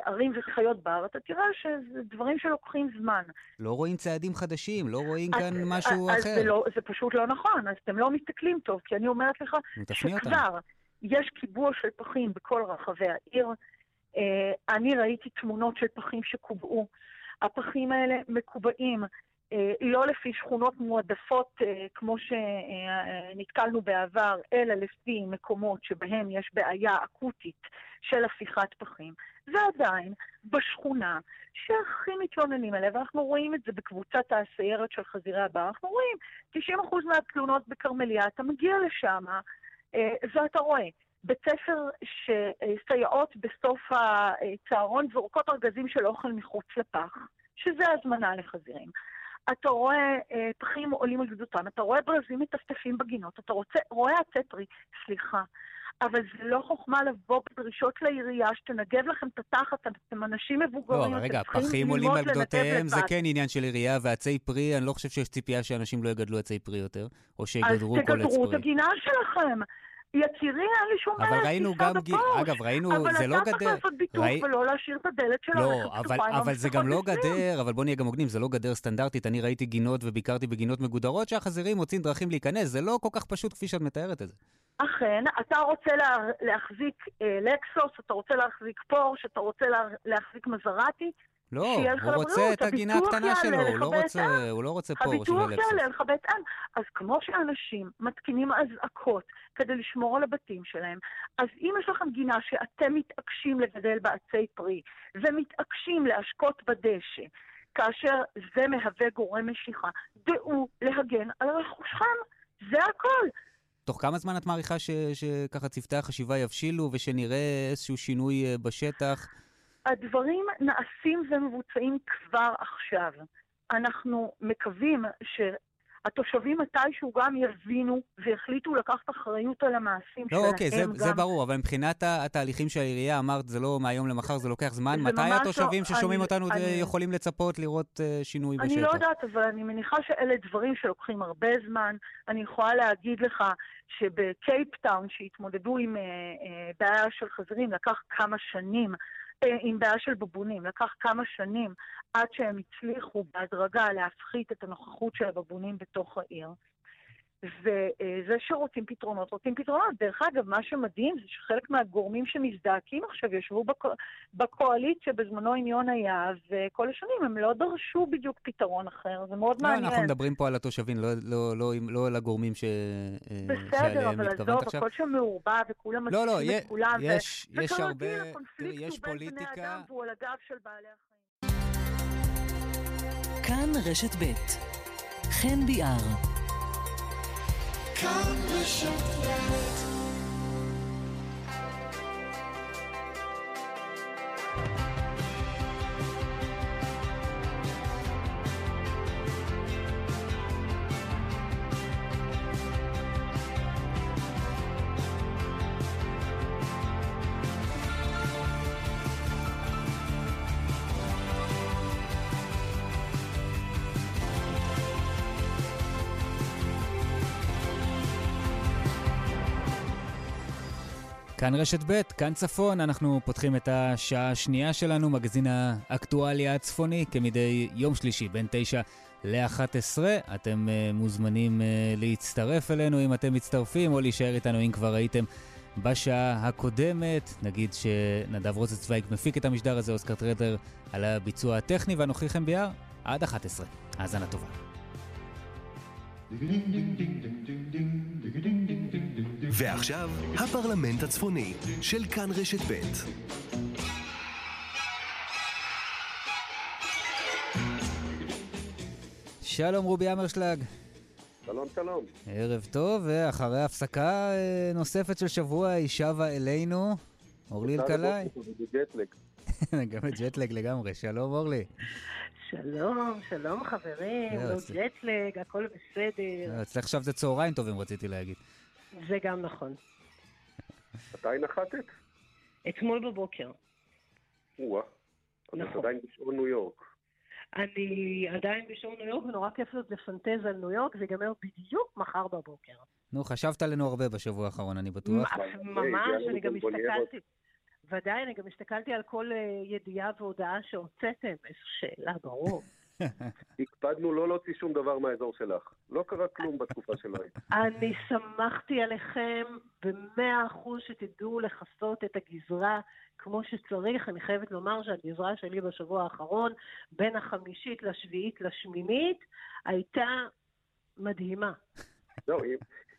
ערים וחיות בר, אתה תראה שזה דברים שלוקחים זמן. לא רואים צעדים חדשים, לא רואים כאן משהו אז אחר. זה, לא, זה פשוט לא נכון, אז אתם לא מסתכלים טוב, כי אני אומרת לך שכבר יש קיבוע של פחים בכל רחבי העיר. אני ראיתי תמונות של פחים שקובעו. הפחים האלה מקובעים לא לפי שכונות מועדפות אה, כמו שנתקלנו בעבר, אלא לפי מקומות שבהם יש בעיה אקוטית של הפיכת פחים. ועדיין, בשכונה שהכי מתלוננים עליה, ואנחנו רואים את זה בקבוצת הסיירת של חזירי הבר, אנחנו רואים 90% מהתלונות בכרמליה, אתה מגיע לשם אה, ואתה רואה בית ספר שסייעות בסוף הצהרון זורקות ארגזים של אוכל מחוץ לפח, שזה הזמנה לחזירים. אתה רואה אה, פחים עולים על גדותם, אתה רואה ברזים מטפטפים בגינות, אתה רוצה, רואה עצי פרי, סליחה. אבל זה לא חוכמה לבוא בדרישות לעירייה שתנגב לכם את התחת, אתם אנשים מבוגרים, לא, רגע, פחים עולים על גדותיהם, זה. כן עניין של עירייה, ועצי פרי, אני לא חושב שיש ציפייה שאנשים לא יגדלו עצי פרי יותר, או שיגדרו אז כל עץ תגדרו את פרי. הגינה שלכם. יצירי, אין לי שום אבל בעיה, ראינו תיסע גם, ג-. אגב, ראינו, זה לא אבל אתה צריך גדר. לעשות ביטוח ראי- ולא להשאיר את הדלת של לא, הרכב אבל, פתוחה אבל זה גם לא. גדר, אבל בוא נהיה גם הוגנים, זה לא גדר סטנדרטית. אני ראיתי גינות וביקרתי בגינות מגודרות שהחזירים מוצאים דרכים להיכנס, זה לא כל כך פשוט כפי שאת מתארת את זה. אכן, אתה רוצה לה, להחזיק אה, לקסוס, אתה רוצה להחזיק פורש, אתה רוצה לה, להחזיק מזרטי, לא, הוא רוצה את הגינה הביטוח הקטנה שלו, הוא לא רוצה. הוא לא רוצה פורש הביטוח ולקסוס. יעלה לך בהתאם. אז כמו שאנשים מתקינים אזעקות כדי לשמור על הבתים שלהם, אז אם יש לכם גינה שאתם מתעקשים לגדל בעצי פרי, ומתעקשים להשקות בדשא, כאשר זה מהווה גורם משיכה, דעו להגן על רכושכם. זה הכל. תוך כמה זמן את מעריכה ש- שככה צוותי החשיבה יבשילו ושנראה איזשהו שינוי אה, בשטח? הדברים נעשים ומבוצעים כבר עכשיו. אנחנו מקווים שהתושבים מתישהו גם יבינו ויחליטו לקחת אחריות על המעשים לא, שלהם. אוקיי, זה, גם. זה ברור, אבל מבחינת התהליכים של העירייה, אמרת, זה לא מהיום למחר, זה לוקח זמן. זה מתי ממש התושבים לא, ששומעים אני- אותנו אני- יכולים לצפות לראות אה, שינוי בשטח? אני לא יודעת, אבל אני מניחה שאלה דברים שלוקחים הרבה זמן. אני יכולה להגיד לך שבקייפטאון, שהתמודדו עם אה, אה, בעיה של חזירים, לקח כמה שנים, עם בעיה של בבונים, לקח כמה שנים עד שהם הצליחו בהדרגה להפחית את הנוכחות של הבבונים בתוך העיר. וזה שרוצים פתרונות, רוצים פתרונות. דרך אגב, מה שמדהים זה שחלק מהגורמים שמזדעקים עכשיו ישבו בקו... בקואליציה בזמנו עם יונה יהב, וכל השנים הם לא דרשו בדיוק פתרון אחר, זה מאוד לא, מעניין. אנחנו מדברים פה על התושבים, לא, לא, לא, לא, לא על הגורמים ש... אה, בסדר, אבל עזוב. הכל שם מעורבב, וכולם לא, לא, את כולם. ו- יש, יש הרבה... תראי, הקונפליקט יש הוא בין בני פוליטיקה... אדם והוא על הגב של בעלי החיים. כאן רשת ב' חן ביאר. כאן רשת ב' כאן רשת ב', כאן צפון, אנחנו פותחים את השעה השנייה שלנו, מגזין האקטואליה הצפוני, כמדי יום שלישי, בין 9 ל-11. אתם uh, מוזמנים uh, להצטרף אלינו אם אתם מצטרפים, או להישאר איתנו אם כבר הייתם בשעה הקודמת. נגיד שנדב רוצצוויג מפיק את המשדר הזה, אוסקר טרדר על הביצוע הטכני, ואנוכי חן ביאר, עד 11. האזנה טובה. ועכשיו, הפרלמנט הצפוני של כאן רשת ב'. שלום רובי אמרשלג, שלום, שלום. ערב טוב, ואחרי הפסקה אה, נוספת של שבוע היא שבה אלינו, אורלי אלקלעי. גם jet lag לגמרי, שלום אורלי. שלום, שלום חברים, לא, אצל- jet lag, הכל בסדר. לא, אצלך עכשיו זה צהריים טובים רציתי להגיד. זה גם נכון. מתי נחתת? אתמול בבוקר. או-אה. אז את נכון. עדיין בשעון ניו יורק. אני עדיין בשעון ניו יורק, ונורא כיף להיות לפנטז על ניו יורק, זה ייגמר בדיוק מחר בבוקר. נו, חשבת עלינו הרבה בשבוע האחרון, אני בטוח. ממש, לנו אני גם. הסתכלתי. ודאי, אני גם הסתכלתי על כל אה, ידיעה והודעה שהוצאתם. איזו שאלה, ברור. הקפדנו לא להוציא שום דבר מהאזור שלך. לא קרה כלום בתקופה שלו. אני שמחתי עליכם במאה אחוז שתדעו לכסות את הגזרה כמו שצריך. אני חייבת לומר שהגזרה שלי בשבוע האחרון, בין החמישית לשביעית לשמינית, הייתה מדהימה. לא,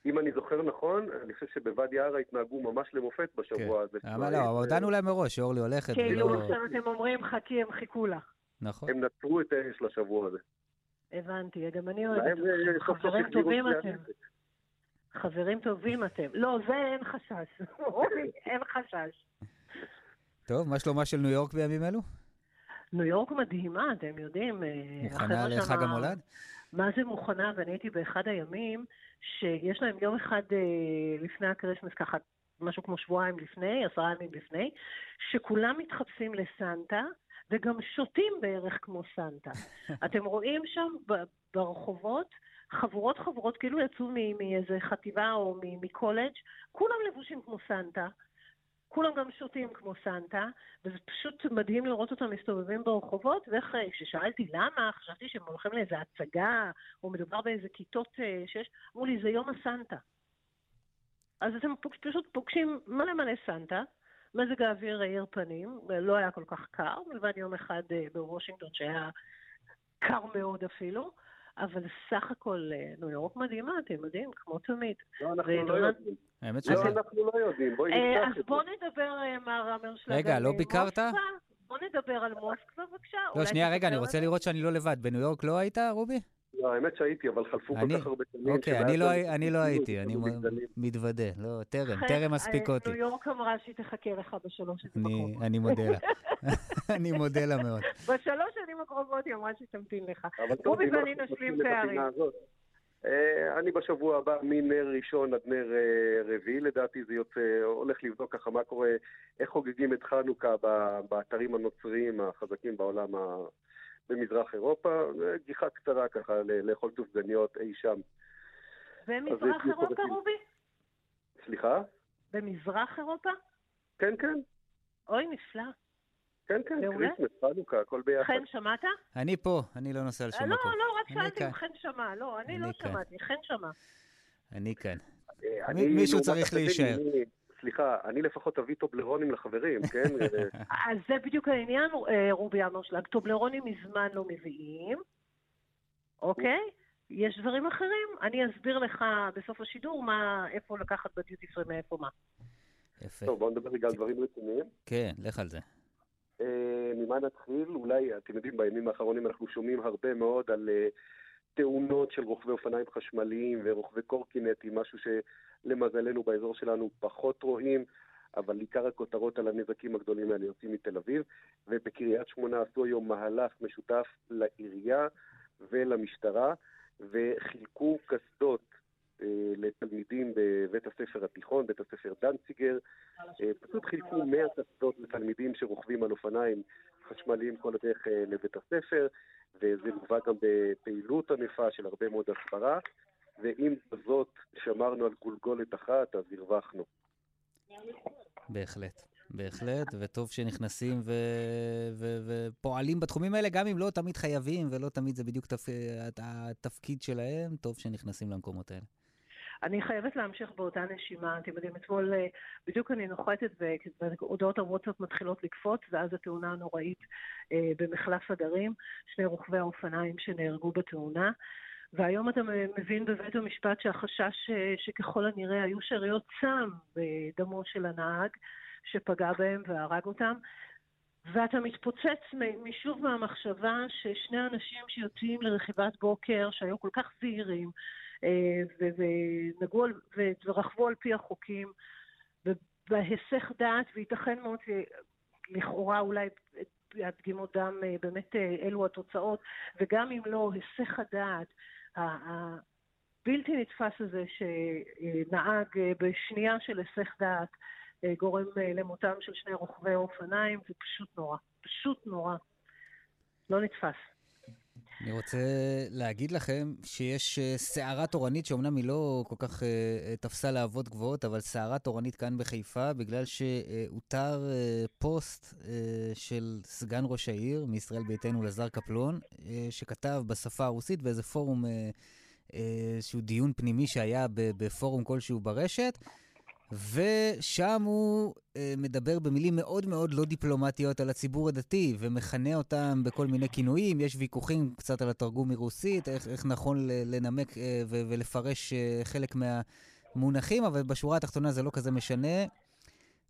אם- אני זוכר נכון, אני חושב שבוואדי עארה התנהגו ממש למופת בשבוע הזה. אבל לא, הודענו להם מראש שאורלי הולכת, כאילו. עכשיו אתם אומרים חכי, הם חיכו לך. נכון. הם נצרו את האש לשבוע הזה. הבנתי, גם אני אוהבת הם, אה, חברים טובים את אתם. חברים טובים אתם. לא, זה אין חשש. אין חשש. טוב, מה שלומה של ניו יורק בימים אלו? ניו יורק מדהימה, אתם יודעים. אה, מוכנה לחג המולד? מה זה מוכנה? ואני הייתי באחד הימים שיש להם יום אחד אה, לפני ה Christmas, ככה משהו כמו שבועיים לפני, עשרה ימים לפני, שכולם מתחפשים לסנטה. וגם שותים בערך כמו סנטה. אתם רואים שם ברחובות חבורות חבורות, כאילו יצאו מאיזה חטיבה או מקולג', כולם לבושים כמו סנטה, כולם גם שותים כמו סנטה, וזה פשוט מדהים לראות אותם מסתובבים ברחובות, ואיך אה, כששאלתי למה, חשבתי שהם הולכים לאיזה הצגה, או מדובר באיזה כיתות אה, שיש, אמרו לי, זה יום הסנטה. אז אתם פשוט פוגשים מלא מלא סנטה, מזג האוויר האיר פנים, לא היה כל כך קר, מלבד יום אחד אה, בוושינגטון שהיה קר מאוד אפילו, אבל סך הכל אה, ניו יורק מדהימה, אתם יודעים, כמו תמיד. לא, אנחנו לא יודעים. האמת לא, שזה... אנחנו לא יודעים. בואי אה, נפתח אז את זה. בוא נדבר, אה, מר אמרשלג, רגע, לא אה, ביקרת? בוא נדבר על מוסקבה בבקשה. לא, שנייה, רגע, אני רוצה. לראות שאני לא לבד. בניו יורק לא היית, רובי? לא, האמת שהייתי, אבל חלפו כל כך הרבה שנים. אוקיי, אני לא לא התחילו הייתי, אני מגדלים. מתוודה. לא, טרם, חן, טרם מספיק אה, אותי. ניו יורק אמרה שהיא תחכה לך בשלוש שנים אני- הקרובות. אני מודה לה. אני מודה לה מאוד. בשלוש שנים הקרובות היא אמרה שהיא תמתין לך. רובי ואני נשלים פערים. אה, אני בשבוע הבא מנר ראשון עד נר אה, רביעי, לדעתי זה יוצא, הולך לבדוק ככה מה קורה, איך חוגגים את חנוכה באתרים הנוצריים החזקים בעולם ה... במזרח אירופה, גיחה קצרה ככה לאכול סופגניות אי שם. במזרח אירופה. רובי? סליחה? במזרח אירופה? כן, כן, אוי, נפלא. כן, כן. Christmas, חנוכה, הכל ביחד. חן, שמעת? אני פה, אני לא נוסע אה, לשום לא, מקום. לא, רק אני שאלתי. אם חן שמע. לא, אני לא. שמעתי, חן שמע. אני כאן. אה, מי- מישהו צריך להישאר. אני- סליחה, אני לפחות אביא טובלרונים לחברים, כן? אה, אז זה בדיוק העניין, אה, רובי אמרשלג. טובלרונים מזמן לא מביאים, אוקיי? יש דברים אחרים. אני אסביר לך בסוף השידור מה, איפה לקחת בדיוטי פרי מאיפה מה. יפה. טוב, בואו נדבר רגע על דברים רציניים. כן, לך על זה. אה, ממה נתחיל? אולי, אתם יודעים, בימים האחרונים אנחנו שומעים הרבה מאוד על אה, תאונות של רוכבי אופניים חשמליים ורוכבי קורקינטים, משהו שלמזלנו באזור שלנו פחות רואים, אבל עיקר הכותרות על הנזקים הגדולים האלה יוצאים מתל אביב, ובקריית שמונה עשו היום מהלך משותף לעירייה ולמשטרה, וחילקו קסדות לתלמידים בבית הספר התיכון, בית הספר דנציגר. אה, פשוט חילקו 100 קסדות לתלמידים שרוכבים על אופניים חשמליים כל הדרך אה, לבית הספר, וזה לווה גם בפעילות ענפה של הרבה מאוד הסברה, ועם זאת שמרנו על גולגולת אחת, אז הרווחנו. בהחלט. בהחלט, וטוב שנכנסים ו... ו... ופועלים בתחומים האלה, גם אם לא תמיד חייבים ולא תמיד זה בדיוק תפ... התפקיד שלהם, טוב שנכנסים למקומות האלה. אני חייבת להמשיך באותה נשימה. אתם יודעים, אתמול אה, בדיוק אני נוחתת והודעות הוואטסאפ מתחילות לקפוץ, ואז התאונה הנוראית אה, במחלף הדרים, שני רוכבי האופניים שנהרגו בתאונה. והיום אתה מבין בבית המשפט שהחשש אה, שככל הנראה היו שאריות סם בדמו של הנהג שפגע בהם והרג אותם. ואתה מתפוצץ משוב מהמחשבה ששני אנשים שיוצאים לרכיבת בוקר, שהיו כל כך זהירים, ונגעו על- ו- ורכבו על פי החוקים, בהיסח דעת, וייתכן מאוד שלכאורה אולי הדגימות דם אה, באמת אה, אלו התוצאות, וגם אם לא, היסח הדעת, הבלתי נתפס הזה שנהג אה, בשנייה של היסח דעת אה, גורם אה, למותם של שני רוכבי אופניים, זה פשוט נורא. פשוט נורא. לא נתפס. אני רוצה להגיד לכם שיש אה, סערה תורנית, שאומנם היא לא כל כך uh, תפסה להבות גבוהות, אבל סערה תורנית כאן בחיפה, בגלל שהותר פוסט של סגן ראש העיר מישראל ביתנו, לזר קפלון, שכתב בשפה הרוסית באיזה פורום, איזשהו דיון פנימי שהיה בפורום כלשהו ברשת. ושם הוא אה, מדבר במילים מאוד מאוד לא דיפלומטיות על הציבור הדתי, ומכנה אותם בכל מיני כינויים. יש ויכוחים קצת על התרגום מרוסית, איך, איך נכון לנמק אה, ו- ולפרש אה, חלק מהמונחים, אבל בשורה התחתונה זה לא כזה משנה.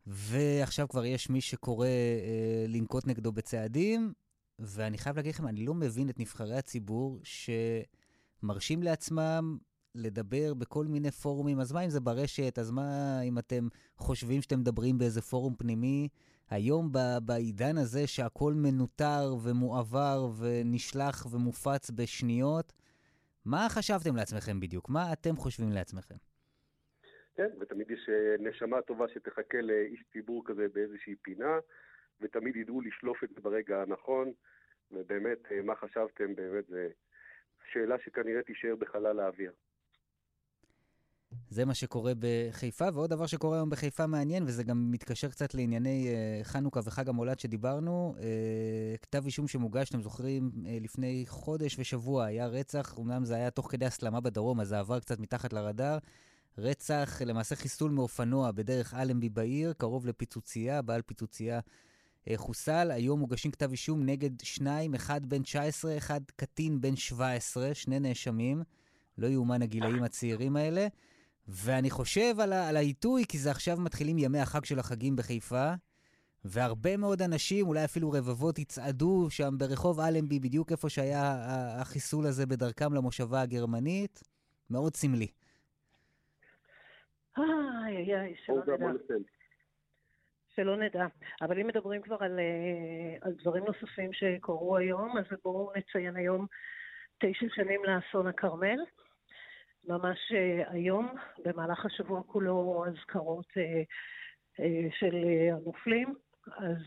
ועכשיו כבר יש מי שקורא אה, לנקוט נגדו בצעדים, ואני חייב להגיד לכם, אני לא מבין את נבחרי הציבור שמרשים לעצמם לדבר בכל מיני פורומים, אז מה אם זה ברשת, אז מה אם אתם חושבים שאתם מדברים באיזה פורום פנימי? היום בעידן הזה שהכל מנוטר ומועבר ונשלח ומופץ בשניות, מה חשבתם לעצמכם בדיוק? מה אתם חושבים לעצמכם? כן, ותמיד יש אה, נשמה טובה שתחכה לאיש ציבור כזה באיזושהי פינה, ותמיד ידעו לשלוף את זה ברגע הנכון, ובאמת, אה, מה חשבתם, באמת, זו שאלה שכנראה תישאר בחלל האוויר. זה מה שקורה בחיפה, ועוד דבר שקורה היום בחיפה מעניין, וזה גם מתקשר קצת לענייני uh, חנוכה וחג המולד שדיברנו. Uh, כתב אישום שמוגש, אתם זוכרים, uh, לפני חודש ושבוע היה רצח, אומנם זה היה תוך כדי הסלמה בדרום, אז זה עבר קצת מתחת לרדאר. רצח, למעשה חיסול מאופנוע בדרך אלנבי בעיר, קרוב לפיצוצייה, בעל פיצוצייה uh, חוסל. היום מוגשים כתב אישום נגד שניים, אחד בן 19, אחד קטין בן 17, שני נאשמים. לא יאומן הגילאים הצעירים האלה. ואני חושב על, על העיתוי, כי זה עכשיו מתחילים ימי החג של החגים בחיפה, והרבה מאוד אנשים, אולי אפילו רבבות, יצעדו שם ברחוב אלנבי, בדיוק איפה שהיה החיסול הזה בדרכם למושבה הגרמנית. מאוד סמלי. איי, איי, איי, שלא נדע. שלא נדע. אבל אם מדברים כבר על, אה, על דברים נוספים שקורו היום, אז בואו נציין היום תשע שנים לאסון הכרמל. ממש אה, היום, במהלך השבוע כולו, אזכרות אה, אה, של הנופלים. אז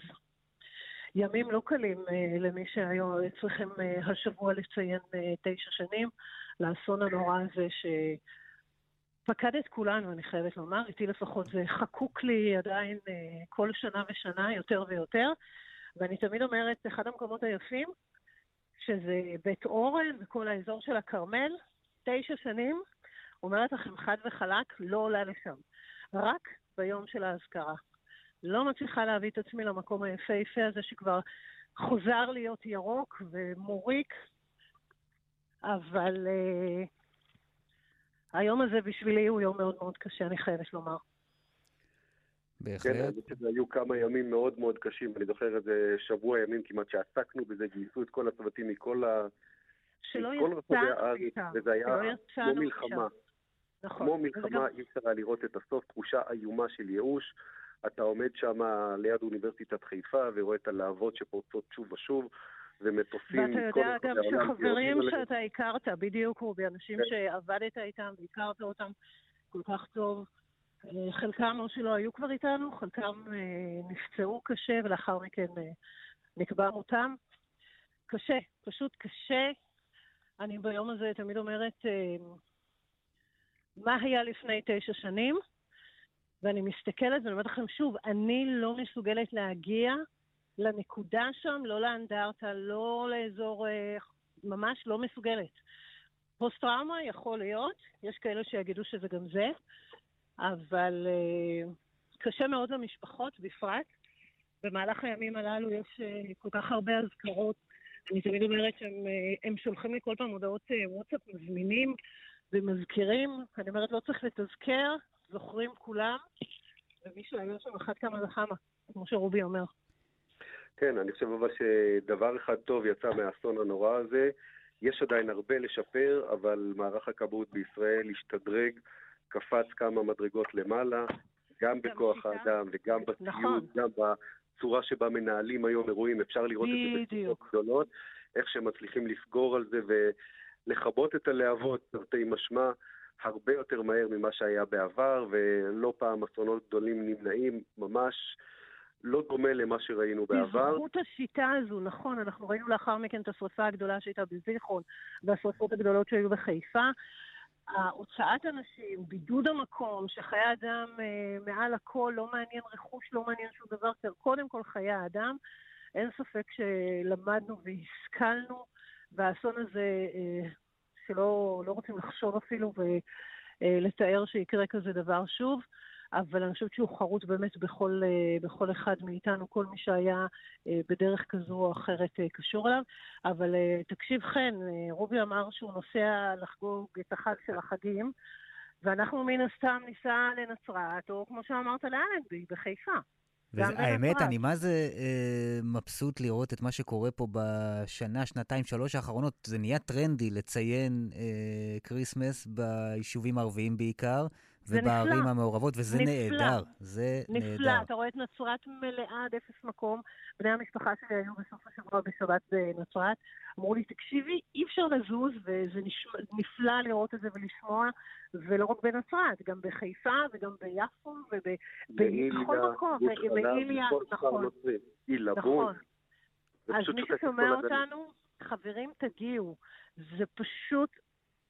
ימים לא קלים למי שהיו צריכים השבוע לציין תשע שנים לאסון הנורא הזה שפקד את כולנו, אני חייבת לומר. איתי לפחות זה חקוק לי עדיין כל שנה ושנה יותר ויותר. ואני תמיד אומרת, אחד המקומות היפים, שזה בית אורן וכל האזור של הכרמל, תשע שנים, אומרת לכם חד וחלק, לא עולה לשם. רק ביום של האזכרה. לא מצליחה להביא את עצמי למקום היפהפה הזה שכבר חוזר להיות ירוק ומוריק, אבל uh, היום הזה בשבילי הוא יום מאוד מאוד קשה, אני חייבת לומר. בהחלט. כן, אני חושב שהיו כמה ימים מאוד מאוד קשים, אני זוכר איזה שבוע ימים כמעט שעסקנו בזה, גייסו את כל הצוותים מכל ה... שלא יצאנו משם. וזה היה כמו מלחמה. נכון. כמו מלחמה. אי אפשר היה לראות את הסוף, תחושה איומה של ייאוש. אתה עומד שם ליד אוניברסיטת חיפה ורואה את הלהבות שפורצות שוב ושוב. ומטוסים ואתה יודע גם שחברים שאתה הכרת, בדיוק, רובי, אנשים כן. שעבדת איתם והכרת אותם כל כך טוב, אה, חלקם או שלא היו כבר איתנו, חלקם אה, נפצעו קשה ולאחר מכן אה, נקבע מותם. קשה, פשוט קשה. אני ביום הזה תמיד אומרת, מה היה לפני תשע שנים, ואני מסתכלת ואני אומרת לכם שוב, אני לא מסוגלת להגיע לנקודה שם, לא לאנדרטה, לא לאזור, אה, ממש לא מסוגלת. פוסט-טראומה יכול להיות, יש כאלה שיגידו שזה גם זה, אבל uh, קשה מאוד למשפחות בפרט. במהלך הימים הללו יש כל כך הרבה אזכרות. אני תמיד אומרת שהם uh, שולחים לי כל פעם הודעות uh, וואטסאפ מזמינים ומזכירים, אני אומרת, לא צריך לתזכר, זוכרים כולם, ומי שהיה שם אחת כמה וכמה, כמו שרובי אומר. כן, אני חושב אבל שדבר אחד טוב יצא מהאסון הנורא הזה. יש עדיין הרבה לשפר, אבל מערך הכבאות בישראל השתדרג, קפץ כמה מדרגות למעלה, גם בכוח האדם וגם בציוד, נכון. גם בצורה שבה מנהלים היום אירועים, אפשר לראות בדיוק. את זה בצורות גדולות, איך שהם מצליחים לסגור על זה ו... לכבות את הלהבות, תרתי משמע, הרבה יותר מהר ממה שהיה בעבר, ולא פעם אסונות גדולים נמנעים, ממש לא דומה למה שראינו בעבר. בזכות השיטה הזו, נכון, אנחנו ראינו לאחר מכן את השרפה הגדולה שהייתה בזיכרון, והשרפות הגדולות שהיו בחיפה. הוצאת אנשים, בידוד המקום, שחיי אדם אה, מעל הכל, לא מעניין רכוש, לא מעניין שום דבר, קודם כל חיי האדם. אין ספק שלמדנו והשכלנו והאסון הזה, אה, שלא לא רוצים לחשוב אפילו ולתאר שיקרה כזה דבר שוב, אבל אני חושבת שהוא חרוט באמת בכל, אה, בכל אחד מאיתנו, כל מי שהיה אה, בדרך כזו או אחרת קשור אליו. אבל תקשיב חן, רובי אמר שהוא נוסע לחגוג את החג של החגים, ואנחנו מן הסתם ניסע לנצרת, או כמו שאמרת לאלנבי, בחיפה. האמת, אני מה זה אה, מבסוט לראות את מה שקורה פה בשנה, שנתיים, שלוש האחרונות. זה נהיה טרנדי לציין אה, Christmas ביישובים הערביים בעיקר. ובערים נפלא. המעורבות, וזה נפלא. נהדר. זה נפלא. נהדר. נפלא. אתה רואה את נצרת מלאה עד אפס מקום. בני המשפחה שלי היו בסוף השבוע בשבת בנצרת. אמרו לי, תקשיבי, אי אפשר לזוז, וזה נשמע, נפלא לראות את זה ולשמוע, ולא רק בנצרת, גם בחיפה וגם ביפו ובכל מקום, באיליה, נכון. נכון. אז מי ששומע אותנו, חברים, תגיעו. זה פשוט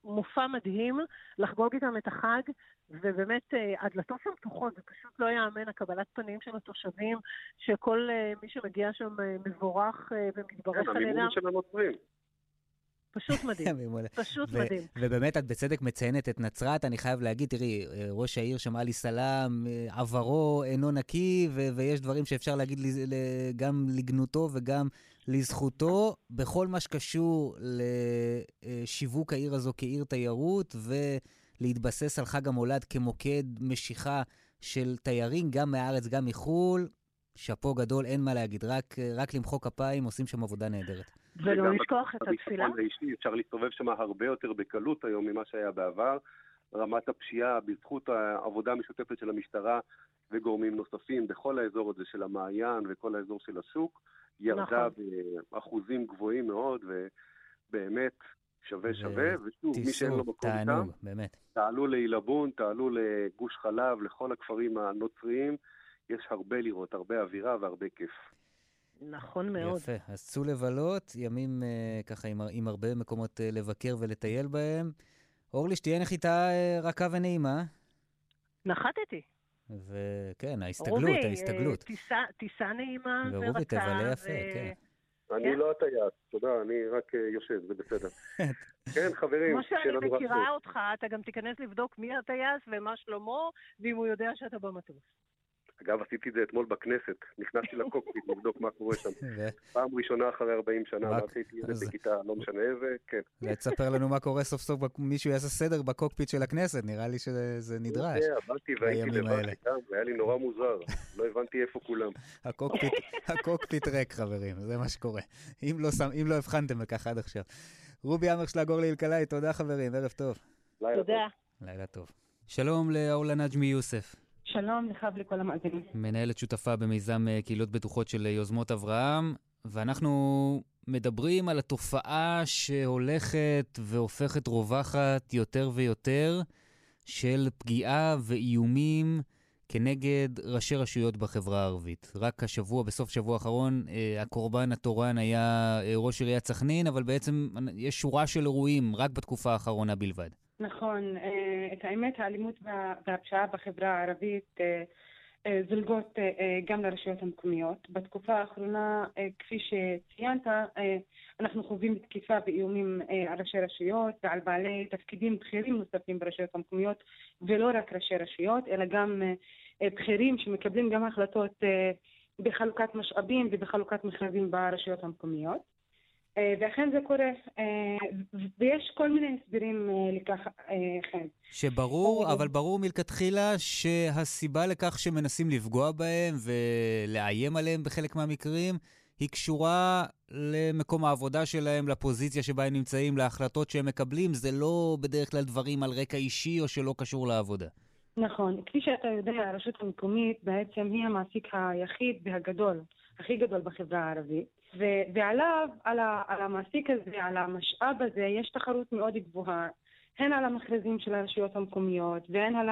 מופע מדהים לחגוג איתם את החג, ובאמת הדלתות שם פתוחות, זה פשוט לא ייאמן, הקבלת פנים של התושבים, שכל מי שמגיע שם מבורך ומתברך על ידם. כן, המימון של הנוצרים. פשוט מדהים, פשוט מדהים. ובאמת, את בצדק מציינת את נצרת, אני חייב להגיד, תראי, ראש העיר שם, עלי סלאם, עברו אינו נקי, ויש דברים שאפשר להגיד גם לגנותו וגם לזכותו, בכל מה שקשור לשיווק העיר הזו כעיר תיירות, ולהתבסס על חג המולד כמוקד משיכה של תיירים, גם מהארץ, גם מחו"ל. שאפו גדול, אין מה להגיד, רק, רק למחוא כפיים, עושים שם עבודה נהדרת. ולא לשכוח את התפילה. האישי, אפשר להסתובב שם הרבה יותר בקלות היום ממה שהיה בעבר. רמת הפשיעה, בזכות העבודה המשותפת של המשטרה וגורמים נוספים בכל האזור הזה של המעיין וכל האזור של השוק, ירדה נכון. באחוזים גבוהים מאוד, ובאמת שווה שווה, ושוב, מי שאין לו מקום איתם, באמת. תעלו לעילבון, תעלו לגוש חלב, לכל הכפרים הנוצריים, יש הרבה לראות, הרבה אווירה והרבה כיף. נכון מאוד. יפה. אז צאו לבלות, ימים uh, ככה עם, עם הרבה מקומות uh, לבקר ולטייל בהם. אורלי, שתהיה נחיתה uh, רכה ונעימה. נחתתי. וכן, ההסתגלות, רובי, ההסתגלות. רובי, טיסה נעימה ורכה. ורובי, תבלה יפה, ו... כן. אני כן? לא הטייס, תודה, אני רק יושב, זה בסדר. כן, חברים, כמו שאני מכירה אותך, אתה גם תיכנס לבדוק מי הטייס ומה שלמה, ואם הוא יודע שאתה במטוס. אגב, עשיתי את זה אתמול בכנסת, נכנסתי לקוקפיט לבדוק מה קורה שם. פעם ראשונה אחרי 40 שנה, ועשיתי ילד בכיתה, לא משנה איזה, כן. תספר לנו מה קורה סוף סוף, מישהו יעשה סדר בקוקפיט של הכנסת, נראה לי שזה נדרש. כן, באתי והייתי לבד איתם, היה לי נורא מוזר, לא הבנתי איפה כולם. הקוקפיט ריק, חברים, זה מה שקורה. אם לא הבחנתם בכך עד עכשיו. רובי אמרשלג, אורלי אלקלעי, תודה חברים, ערב טוב. תודה. לילה טוב. שלום לאורלה נג'מי יוסף. שלום לך ולכל המאזינים. מנהלת שותפה במיזם אה, קהילות בטוחות של אה, יוזמות אברהם, ואנחנו מדברים על התופעה שהולכת והופכת רווחת יותר ויותר של פגיעה ואיומים כנגד ראשי רשויות בחברה הערבית. רק השבוע, בסוף שבוע האחרון, אה, הקורבן התורן היה ראש עיריית סכנין, אבל בעצם יש שורה של אירועים רק בתקופה האחרונה בלבד. נכון. אה, את האמת, האלימות והפשיעה בחברה הערבית אה, אה, זולגות גם לרשויות המקומיות. בתקופה האחרונה, כפי שציינת, אנחנו חווים תקיפה ואיומים על ראשי רשויות ועל בעלי תפקידים בכירים נוספים ברשויות המקומיות, ולא רק ראשי רשויות, אלא גם בכירים שמקבלים גם החלטות בחלוקת משאבים ובחלוקת מכרזים ברשויות המקומיות. אה, ואכן זה קורה, אה, ויש כל מיני הסברים אה, לכך, כן. שברור, אבל ברור מלכתחילה שהסיבה לכך שמנסים לפגוע בהם ולאיים עליהם בחלק מהמקרים, היא קשורה למקום העבודה שלהם, לפוזיציה שבה הם נמצאים, להחלטות שהם מקבלים. זה לא בדרך כלל דברים על רקע אישי או שלא קשור לעבודה. נכון. כפי שאתה יודע, הרשות המקומית בעצם היא המעסיק היחיד והגדול, הכי גדול בחברה הערבית. ו- ועליו, על, ה- על המעסיק הזה, על המשאב הזה, יש תחרות מאוד גבוהה, הן על המכרזים של הרשויות המקומיות והן על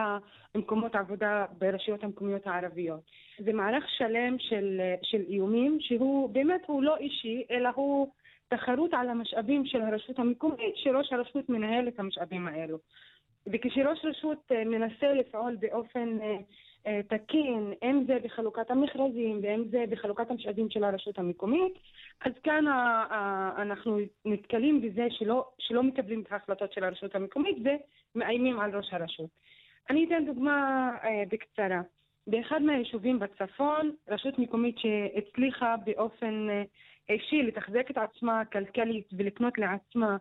המקומות העבודה ברשויות המקומיות הערביות. זה מערך שלם של, של איומים שהוא באמת הוא לא אישי, אלא הוא תחרות על המשאבים של הרשות המקומית, שראש הרשות מנהל את המשאבים האלו. וכשראש רשות אה, מנסה לפעול באופן אה, תקין, אם זה בחלוקת המכרזים ואם זה בחלוקת המשאבים של הרשות המקומית, אז כאן אנחנו נתקלים בזה שלא, שלא מקבלים את ההחלטות של הרשות המקומית ומאיימים על ראש הרשות. אני אתן דוגמה אה, בקצרה. באחד מהיישובים בצפון, רשות מקומית שהצליחה באופן אה, אישי לתחזק את עצמה כלכלית ולקנות לעצמה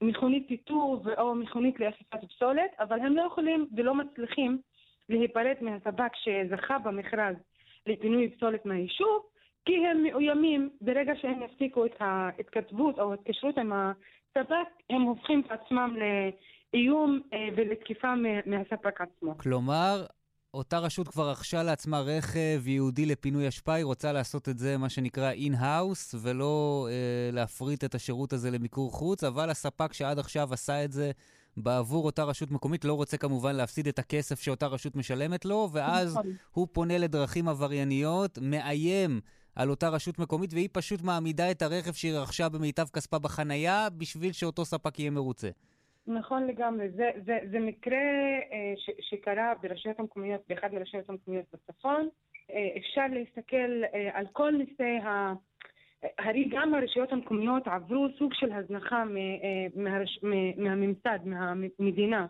מכונית טיאוט או מכונית לאכיפת פסולת, אבל הם לא יכולים ולא מצליחים להיפרד מהספק שזכה במכרז לפינוי פסולת מהיישוב, כי הם מאוימים ברגע שהם יפסיקו את ההתכתבות או ההתקשרות עם הספק, הם הופכים את עצמם לאיום אה, ולתקיפה מהספק עצמו. כלומר, אותה רשות כבר רכשה לעצמה רכב ייעודי לפינוי אשפה, היא רוצה לעשות את זה, מה שנקרא in-house, ולא אה, להפריט את השירות הזה למיקור חוץ, אבל הספק שעד עכשיו עשה את זה בעבור אותה רשות מקומית לא רוצה כמובן להפסיד את הכסף שאותה רשות משלמת לו, ואז נכון. הוא פונה לדרכים עברייניות, מאיים על אותה רשות מקומית, והיא פשוט מעמידה את הרכב שהיא רכשה במיטב כספה בחנייה, בשביל שאותו ספק יהיה מרוצה. נכון לגמרי. זה, זה, זה מקרה אה, ש, שקרה ברשויות המקומיות, באחד מהרשויות המקומיות בצפון. אה, אפשר להסתכל אה, על כל נושא ה... הרי גם הרשויות המקומיות עברו סוג של הזנחה מהרש... מהממסד, מהמדינה.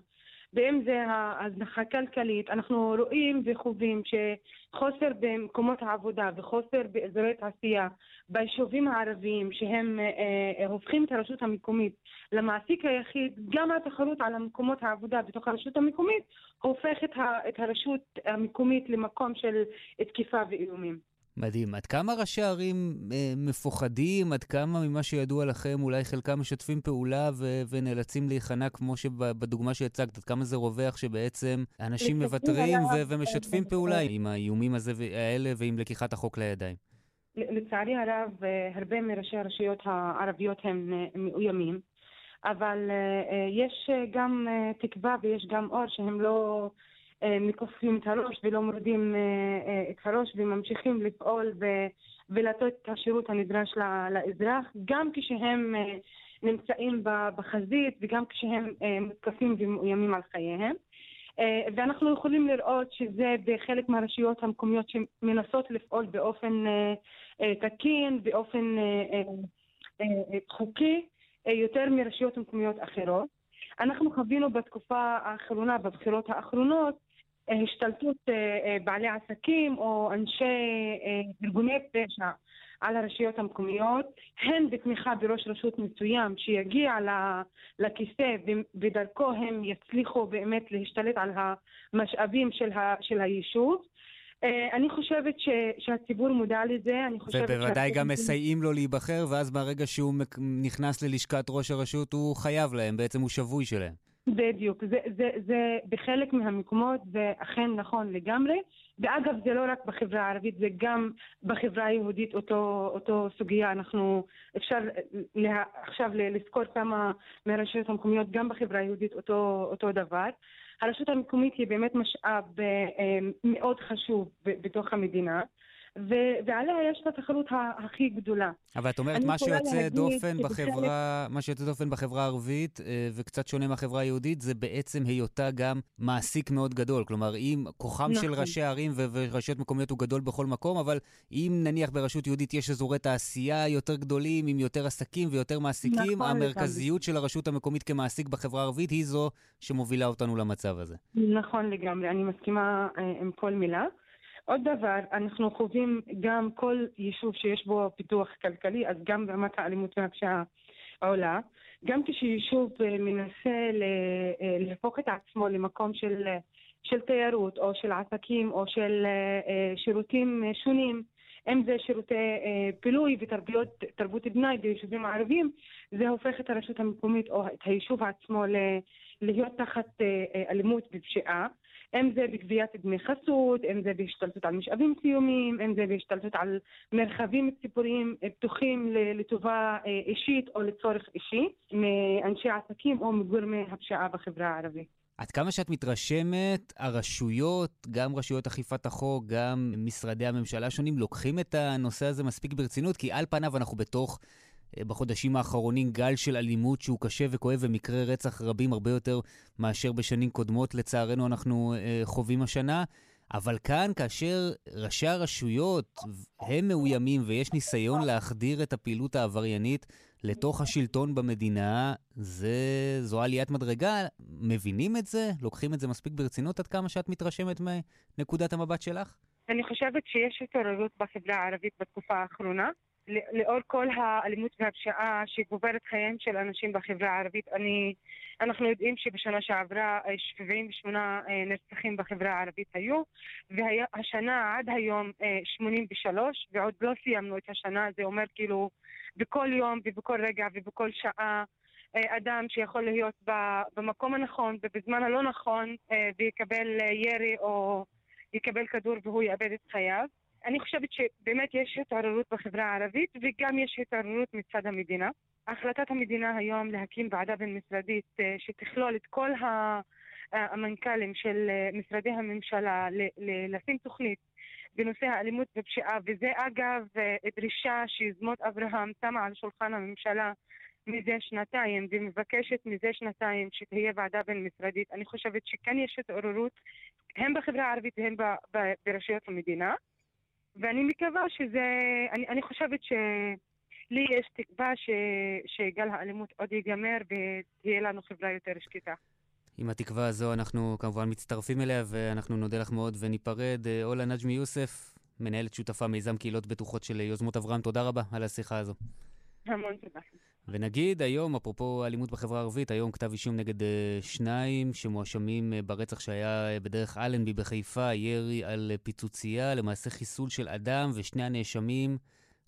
ואם זה ההזנחה כלכלית, אנחנו רואים וחווים שחוסר במקומות העבודה וחוסר באזורי תעשייה ביישובים הערביים, שהם אה, אה, הופכים את הרשות המקומית למעסיק היחיד, גם התחרות על המקומות העבודה בתוך הרשות המקומית הופך את הרשות המקומית למקום של תקיפה ואיומים. מדהים. עד כמה ראשי ערים אה, מפוחדים? עד כמה ממה שידוע לכם, אולי חלקם משתפים פעולה ו- ונאלצים להיכנע, כמו שבדוגמה שהצגת, עד כמה זה רווח שבעצם אנשים מוותרים ו- ומשתפים פעולה עם האיומים הזה האלה ועם לקיחת החוק לידיים? לצערי הרב, אה, הרבה מראשי הרשויות הערביות הם אה, מאוימים, אבל אה, יש גם תקווה ויש גם אור שהם לא... אה, מכופפים את הראש ולא מורידים אה, אה, את הראש וממשיכים לפעול ולתת את השירות הנדרש לאזרח, גם כשהם נמצאים בחזית וגם כשהם מותקפים ומאוימים על חייהם. ואנחנו יכולים לראות שזה בחלק מהרשויות המקומיות שמנסות לפעול באופן תקין, באופן חוקי, יותר מרשויות מקומיות אחרות. אנחנו חווינו בתקופה האחרונה, בבחירות האחרונות, השתלטות אה, אה, בעלי עסקים או אנשי אה, ארגוני פשע על הרשויות המקומיות, הן בתמיכה בראש רשות מסוים שיגיע לכיסא ודרכו הם יצליחו באמת להשתלט על המשאבים של, ה, של היישוב. אני חושבת ש, שהציבור מודע לזה, אני חושבת... ובוודאי גם מסייעים לו להיבחר, ואז ברגע שהוא נכנס ללשכת ראש הרשות הוא חייב להם, בעצם הוא שבוי שלהם. בדיוק, זה, זה, זה בחלק מהמקומות זה אכן נכון לגמרי, ואגב זה לא רק בחברה הערבית, זה גם בחברה היהודית אותו, אותו סוגיה, אנחנו אפשר לה, עכשיו לזכור כמה מהרשויות המקומיות גם בחברה היהודית אותו, אותו דבר. הרשות המקומית היא באמת משאב אה, מאוד חשוב בתוך המדינה. ו- ועליה יש את התחרות הכי גדולה. אבל את אומרת, מה שיוצא דופן בחברה, מה שיוצא דופן בחברה הערבית, אה, וקצת שונה מהחברה היהודית, זה בעצם היותה גם מעסיק מאוד גדול. כלומר, אם כוחם נכון. של ראשי ערים ו- ורשויות מקומיות הוא גדול בכל מקום, אבל אם נניח ברשות יהודית יש אזורי תעשייה יותר גדולים, עם יותר עסקים ויותר מעסיקים, נכון, המרכזיות. של הרשות המקומית כמעסיק בחברה הערבית היא זו שמובילה אותנו למצב הזה. נכון לגמרי, אני מסכימה אה, עם כל מילה. עוד דבר, אנחנו חווים גם כל יישוב שיש בו פיתוח כלכלי, אז גם רמת האלימות והפשיעה עולה. גם כשיישוב אה, מנסה אה, להפוך את עצמו למקום של, של תיירות או של עסקים או של אה, שירותים שונים, אם זה שירותי פילוי ותרבות פנאי ביישובים הערביים, זה הופך את הרשות המקומית או את היישוב עצמו להיות תחת אלימות ופשיעה. אם זה בגביית דמי חסות, אם זה בהשתלטות על משאבים סיומים, אם זה בהשתלטות על מרחבים ציבוריים פתוחים לטובה אה, אישית או לצורך אישי מאנשי עסקים או מגורמי הפשיעה בחברה הערבית. עד כמה שאת מתרשמת, הרשויות, גם רשויות אכיפת החוק, גם משרדי הממשלה השונים, לוקחים את הנושא הזה מספיק ברצינות? כי על פניו אנחנו בתוך בחודשים האחרונים גל של אלימות שהוא קשה וכואב ומקרי רצח רבים הרבה יותר מאשר בשנים קודמות, לצערנו אנחנו אה, חווים השנה. אבל כאן, כאשר ראשי הרשויות הם מאוימים ויש ניסיון להחדיר את הפעילות העבריינית לתוך השלטון במדינה, זה, זו עליית מדרגה. מבינים את זה? לוקחים את זה מספיק ברצינות עד כמה שאת מתרשמת מנקודת המבט שלך? אני חושבת שיש התעוררות בחברה הערבית בתקופה האחרונה. לאור כל האלימות והפשיעה שגוברת חייהם של אנשים בחברה הערבית, אני, אנחנו יודעים שבשנה שעברה 78 נרצחים בחברה הערבית היו, והשנה עד היום 83, ועוד לא סיימנו את השנה, זה אומר כאילו בכל יום ובכל רגע ובכל שעה אדם שיכול להיות במקום הנכון ובזמן הלא נכון ויקבל ירי או יקבל כדור והוא יאבד את חייו. אני חושבת שבאמת יש התעוררות בחברה הערבית וגם יש התעוררות מצד המדינה. החלטת המדינה היום להקים ועדה בין-משרדית שתכלול את כל המנכ"לים של משרדי הממשלה לשים תוכנית בנושא האלימות ופשיעה, וזה אגב דרישה שיוזמות אברהם שמה על שולחן הממשלה מזה שנתיים ומבקשת מזה שנתיים שתהיה ועדה בין-משרדית. אני חושבת שכן יש התעוררות, הן בחברה הערבית והן ברשויות המדינה, ואני מקווה שזה, אני, אני חושבת שלי יש תקווה ש, שגל האלימות עוד ייגמר ותהיה לנו חברה יותר שקטה. עם התקווה הזו אנחנו כמובן מצטרפים אליה ואנחנו נודה לך מאוד וניפרד. אולה נג'מי יוסף, מנהלת שותפה מיזם קהילות בטוחות של יוזמות אברהם, תודה רבה על השיחה הזו. המון תודה. ונגיד היום, אפרופו אלימות בחברה הערבית, היום כתב אישום נגד uh, שניים שמואשמים uh, ברצח שהיה uh, בדרך אלנבי בחיפה, ירי על uh, פיצוצייה, למעשה חיסול של אדם, ושני הנאשמים,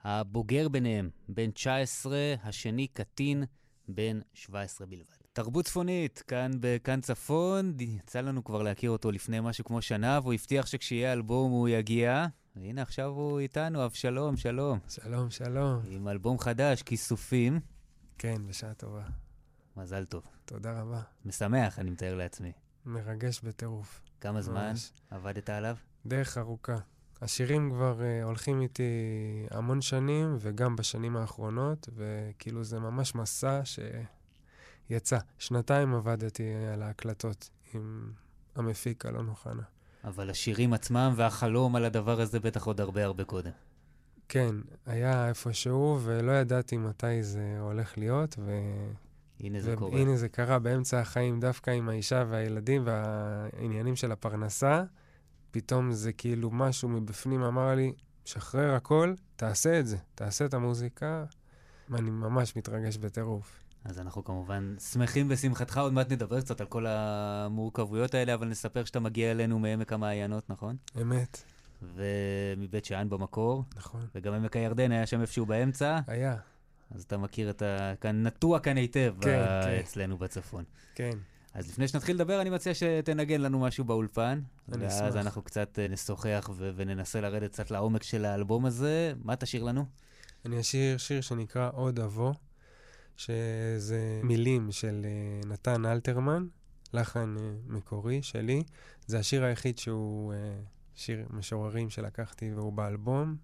הבוגר ביניהם, בן 19, השני קטין, בן 17 בלבד. תרבות צפונית, כאן בכאן צפון, יצא לנו כבר להכיר אותו לפני משהו כמו שנה, והוא הבטיח שכשיהיה אלבום הוא יגיע. והנה עכשיו הוא איתנו, אבשלום, שלום. שלום, שלום. עם אלבום חדש, כיסופים. כן, בשעה טובה. מזל טוב. תודה רבה. משמח, אני מתאר לעצמי. מרגש בטירוף. כמה זמן ממש. עבדת עליו? דרך ארוכה. השירים כבר uh, הולכים איתי המון שנים, וגם בשנים האחרונות, וכאילו זה ממש מסע שיצא. שנתיים עבדתי על ההקלטות עם המפיק אלון אוחנה. אבל השירים עצמם והחלום על הדבר הזה בטח עוד הרבה הרבה קודם. כן, היה איפשהו, ולא ידעתי מתי זה הולך להיות, ו... הנה זה קורה. הנה זה קרה באמצע החיים, דווקא עם האישה והילדים והעניינים של הפרנסה. פתאום זה כאילו משהו מבפנים אמר לי, שחרר הכל, תעשה את זה, תעשה את המוזיקה. אני ממש מתרגש בטירוף. אז אנחנו כמובן שמחים בשמחתך, עוד מעט נדבר קצת על כל המורכבויות האלה, אבל נספר שאתה מגיע אלינו מעמק המעיינות, נכון? אמת. ומבית שאן במקור. נכון. וגם עמק הירדן היה שם איפשהו באמצע. היה. אז אתה מכיר את ה... כאן נטוע כאן היטב כן, ב... כן. אצלנו בצפון. כן. אז לפני שנתחיל לדבר, אני מציע שתנגן לנו משהו באולפן. אני ואז אשמח. אנחנו קצת אה, נשוחח ו- וננסה לרדת קצת לעומק של האלבום הזה. מה תשאיר לנו? אני אשיר שיר שנקרא עוד אבוא, שזה מילים של אה, נתן אלתרמן, לחן אה, מקורי שלי. זה השיר היחיד שהוא שיר משוררים שלקחתי והוא באלבום,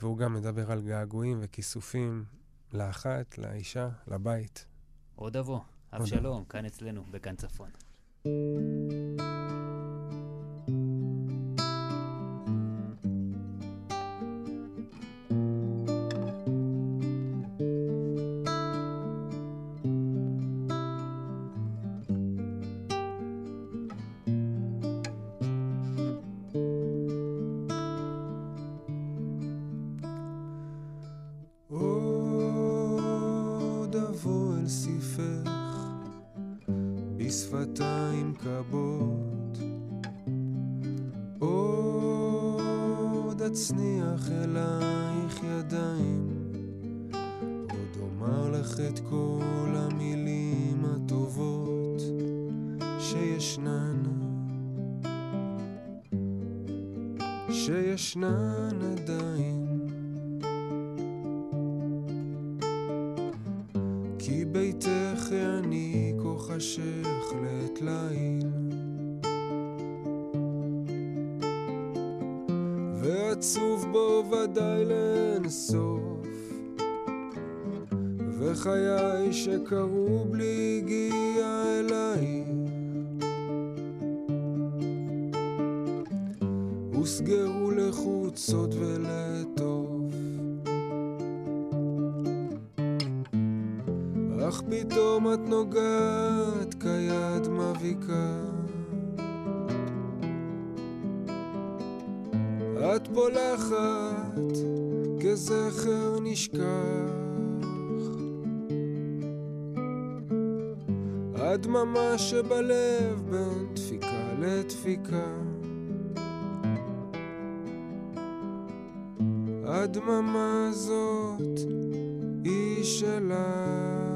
והוא גם מדבר על געגועים וכיסופים לאחת, לאישה, לבית. עוד אבוא. אבשלום, כאן אצלנו, בכאן צפון. עוד הזאת היא שלה.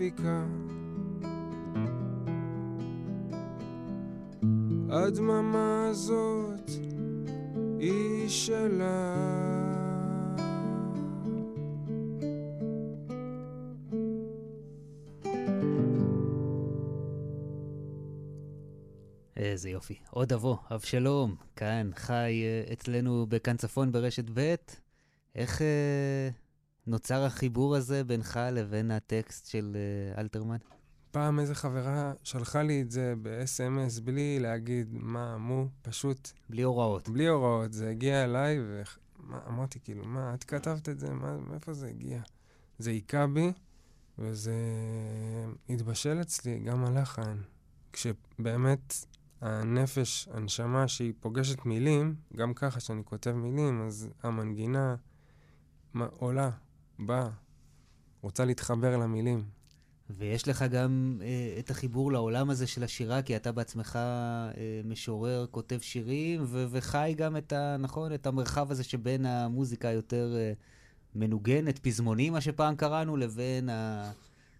לדפיקה. הדממה הזאת היא שלה. איזה יופי. עוד אבוא, אבשלום, כאן, חי אה, אצלנו בכאן צפון ברשת ב'. איך אה, נוצר החיבור הזה בינך לבין הטקסט של אה, אלתרמן? פעם איזה חברה שלחה לי את זה ב-SMS בלי להגיד מה, מו, פשוט... בלי הוראות. בלי הוראות. זה הגיע אליי, ואמרתי כאילו, מה, את כתבת את זה? מה, מאיפה זה הגיע? זה היכה בי, וזה התבשל אצלי, גם הלחן. כשבאמת הנפש, הנשמה שהיא פוגשת מילים, גם ככה שאני כותב מילים, אז המנגינה עולה, באה, רוצה להתחבר למילים. ויש לך גם אה, את החיבור לעולם הזה של השירה, כי אתה בעצמך אה, משורר, כותב שירים, ו- וחי גם את ה... נכון? את המרחב הזה שבין המוזיקה היותר אה, מנוגנת, פזמונים, מה שפעם קראנו, לבין.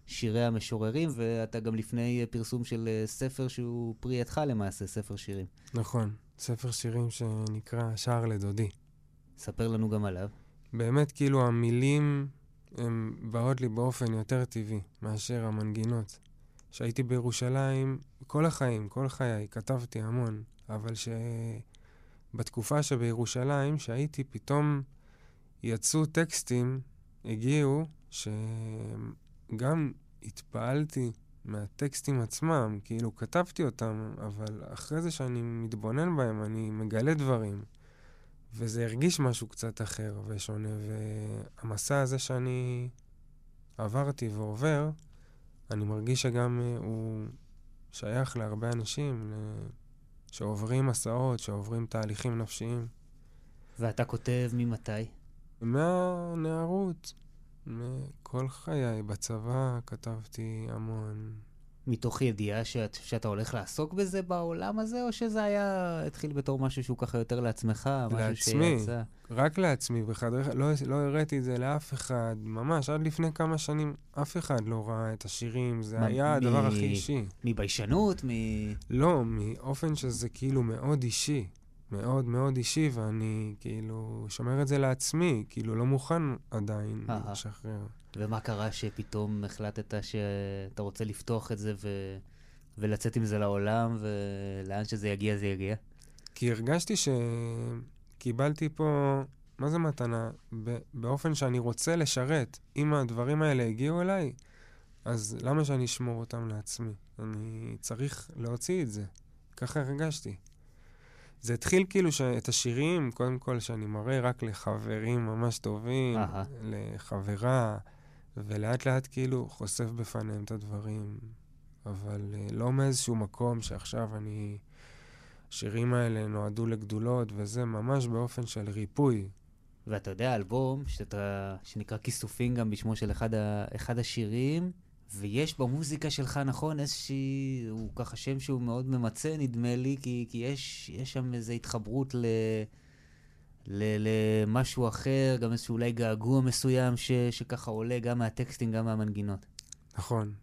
שירי המשוררים, ואתה גם לפני פרסום של אה, ספר שהוא פרי ידך למעשה, ספר שירים. נכון, ספר שירים שנקרא שער לדודי. ספר לנו גם עליו. באמת, כאילו, המילים הן באות לי באופן יותר טבעי מאשר המנגינות. כשהייתי בירושלים, כל החיים, כל חיי, כתבתי המון, אבל שבתקופה שבירושלים, שהייתי, פתאום יצאו טקסטים, הגיעו, שגם התפעלתי מהטקסטים עצמם, כאילו כתבתי אותם, אבל אחרי זה שאני מתבונן בהם, אני מגלה דברים. וזה הרגיש משהו קצת אחר ושונה, והמסע הזה שאני עברתי ועובר, אני מרגיש שגם uh, הוא שייך להרבה אנשים. שעוברים מסעות, שעוברים תהליכים נפשיים. ואתה כותב ממתי? מהנערות. כל חיי בצבא כתבתי המון. מתוך ידיעה שאת, שאתה הולך לעסוק בזה בעולם הזה, או שזה היה, התחיל בתור משהו שהוא ככה יותר לעצמך, לעצמי, משהו שיצא? רק לעצמי, בחדר, לא, לא הראיתי את זה לאף אחד, ממש, עד לפני כמה שנים אף אחד לא ראה את השירים, זה היה הדבר הכי אישי. מביישנות? מ... לא, מאופן שזה כאילו מאוד אישי. מאוד מאוד אישי, ואני כאילו שומר את זה לעצמי, כאילו לא מוכן עדיין לשחרר. ומה קרה שפתאום החלטת שאתה רוצה לפתוח את זה ו... ולצאת עם זה לעולם, ולאן שזה יגיע זה יגיע? כי הרגשתי שקיבלתי פה, מה זה מתנה? באופן שאני רוצה לשרת. אם הדברים האלה הגיעו אליי, אז למה שאני אשמור אותם לעצמי? אני צריך להוציא את זה. ככה הרגשתי. זה התחיל כאילו את השירים, קודם כל שאני מראה רק לחברים ממש טובים, Aha. לחברה, ולאט לאט כאילו חושף בפניהם את הדברים. אבל uh, לא מאיזשהו מקום שעכשיו אני... השירים האלה נועדו לגדולות, וזה ממש באופן של ריפוי. ואתה יודע, אלבום שאתה, שנקרא כיסופים גם בשמו של אחד, ה, אחד השירים, ויש במוזיקה שלך, נכון, איזושהי, הוא ככה שם שהוא מאוד ממצה, נדמה לי, כי, כי יש, יש שם איזו התחברות ל... למשהו אחר, גם איזשהו אולי געגוע מסוים ש- שככה עולה גם מהטקסטים, גם מהמנגינות. נכון.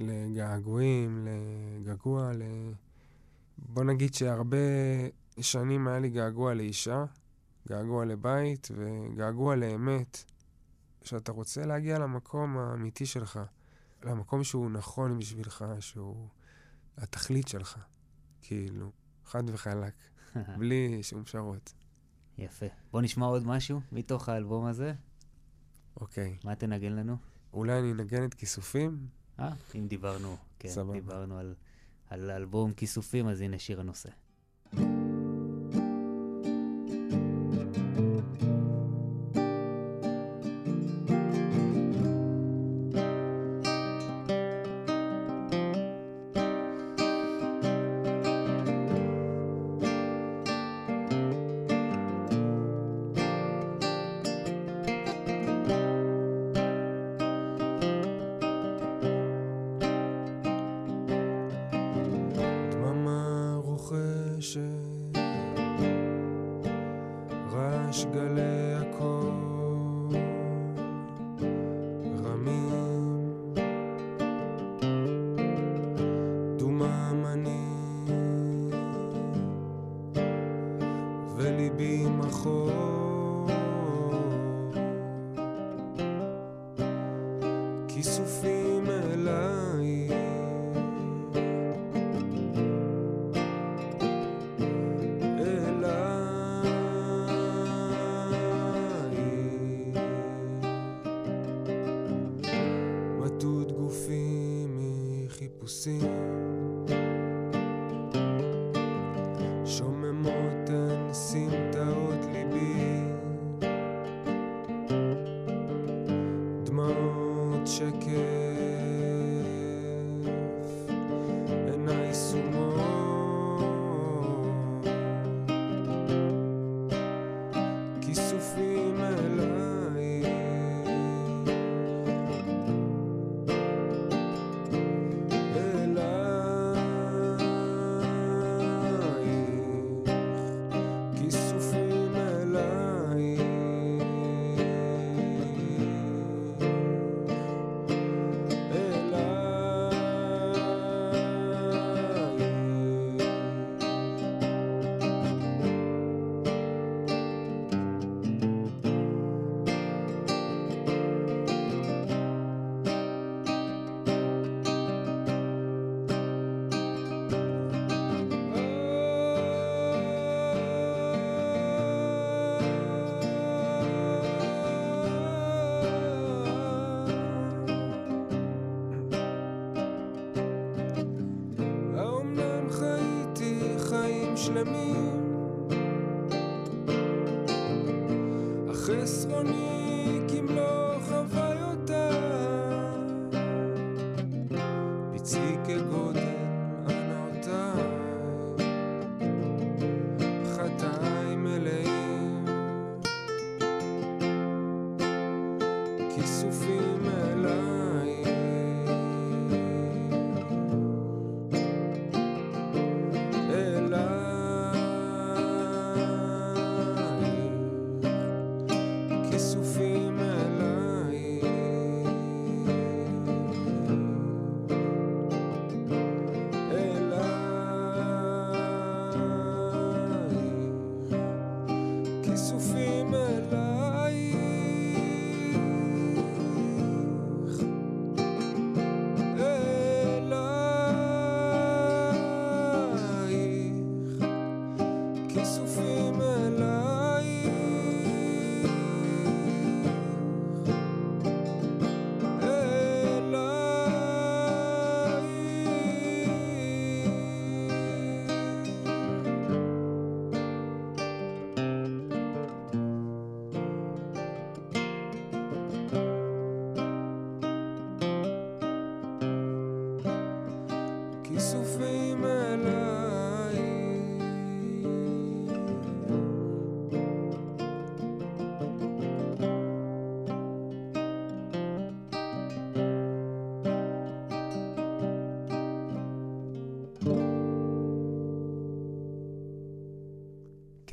לגעגועים, לגעגוע, ל... בוא נגיד שהרבה שנים היה לי געגוע לאישה, געגוע לבית וגעגוע לאמת. שאתה רוצה להגיע למקום האמיתי שלך, למקום שהוא נכון בשבילך, שהוא התכלית שלך. כאילו, חד וחלק, בלי שום פשרות. יפה. בוא נשמע עוד משהו מתוך האלבום הזה. אוקיי. מה תנגן לנו? אולי אני אנגן את כיסופים? אה, אם דיברנו, כן, סבבה. דיברנו על, על אלבום כיסופים, אז הנה שיר הנושא.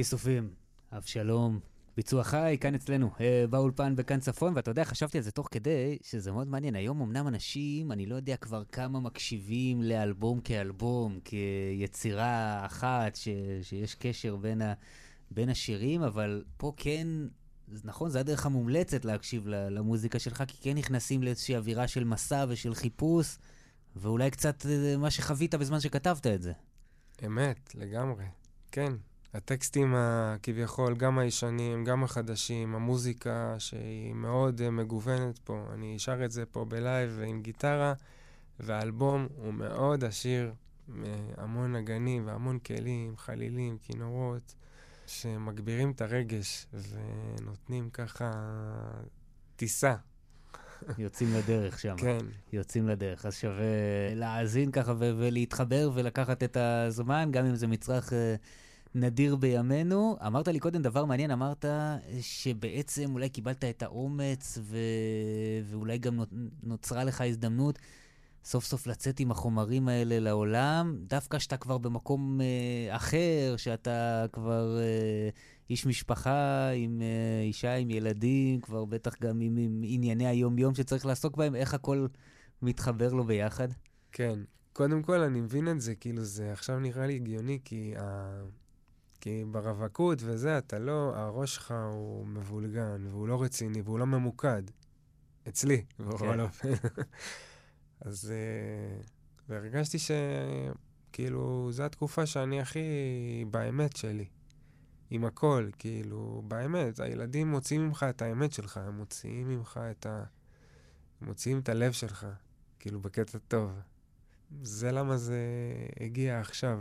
כיסופים, אבשלום, ביצוע חי, כאן אצלנו, אה, באולפן בכאן צפון, ואתה יודע, חשבתי על זה תוך כדי, שזה מאוד מעניין. היום אמנם אנשים, אני לא יודע כבר כמה מקשיבים לאלבום כאלבום, כיצירה אחת, ש, שיש קשר בין, ה, בין השירים, אבל פה כן, נכון, זו הדרך המומלצת להקשיב למוזיקה שלך, כי כן נכנסים לאיזושהי אווירה של מסע ושל חיפוש, ואולי קצת אה, מה שחווית בזמן שכתבת את זה. אמת, לגמרי. כן, הטקסטים הכביכול, גם הישנים, גם החדשים, המוזיקה שהיא מאוד uh, מגוונת פה. אני אשר את זה פה בלייב עם גיטרה, והאלבום הוא מאוד עשיר, המון נגנים והמון כלים, חלילים, כינורות, שמגבירים את הרגש ונותנים ככה טיסה. יוצאים לדרך שם. כן. יוצאים לדרך. אז שווה להאזין ככה ולהתחבר ולקחת את הזמן, גם אם זה מצרך... Uh, נדיר בימינו. אמרת לי קודם דבר מעניין, אמרת שבעצם אולי קיבלת את האומץ ו... ואולי גם נוצרה לך הזדמנות סוף סוף לצאת עם החומרים האלה לעולם, דווקא שאתה כבר במקום אה, אחר, שאתה כבר אה, איש משפחה עם אה, אישה, עם ילדים, כבר בטח גם עם, עם ענייני היום-יום שצריך לעסוק בהם, איך הכל מתחבר לו ביחד? כן. קודם כל, אני מבין את זה, כאילו, זה עכשיו נראה לי הגיוני, כי ה... כי ברווקות וזה, אתה לא, הראש שלך הוא מבולגן, והוא לא רציני, והוא לא ממוקד. אצלי, בכל כן. אופן. אז... uh, והרגשתי שכאילו, זו התקופה שאני הכי באמת שלי. עם הכל, כאילו, באמת, הילדים מוציאים ממך את האמת שלך, הם מוציאים ממך את ה... הם מוציאים את הלב שלך, כאילו, בקטע טוב. זה למה זה הגיע עכשיו.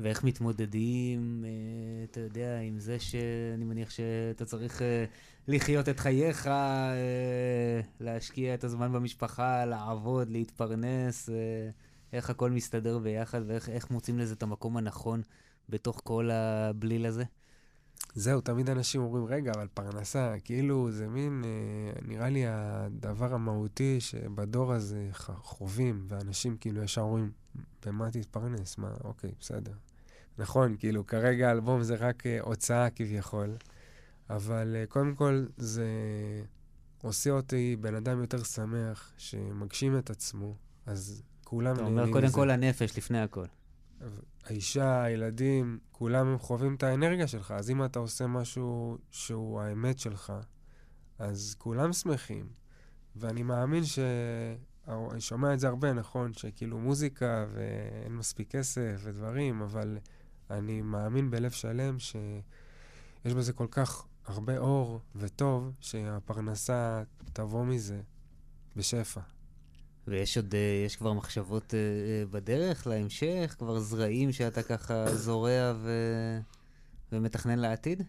ואיך מתמודדים, אה, אתה יודע, עם זה שאני מניח שאתה צריך אה, לחיות את חייך, אה, להשקיע את הזמן במשפחה, לעבוד, להתפרנס, איך הכל מסתדר ביחד ואיך מוצאים לזה את המקום הנכון בתוך כל הבליל הזה? זהו, תמיד אנשים אומרים, רגע, אבל פרנסה, כאילו זה מין, נראה לי הדבר המהותי שבדור הזה חווים, ואנשים כאילו ישר אומרים, במה תתפרנס? מה, אוקיי, בסדר. נכון, כאילו, כרגע האלבום זה רק uh, הוצאה כביכול, אבל uh, קודם כל זה עושה אותי בן אדם יותר שמח, שמגשים את עצמו, אז כולם נהנים מזה. אתה אומר קודם כל הנפש, לפני הכל. האישה, הילדים, כולם הם חווים את האנרגיה שלך, אז אם אתה עושה משהו שהוא האמת שלך, אז כולם שמחים. ואני מאמין ש... אני שומע את זה הרבה, נכון? שכאילו מוזיקה ואין מספיק כסף ודברים, אבל אני מאמין בלב שלם שיש בזה כל כך הרבה אור וטוב, שהפרנסה תבוא מזה בשפע. ויש עוד, אה, יש כבר מחשבות אה, אה, בדרך להמשך? כבר זרעים שאתה ככה זורע ו... ומתכנן לעתיד?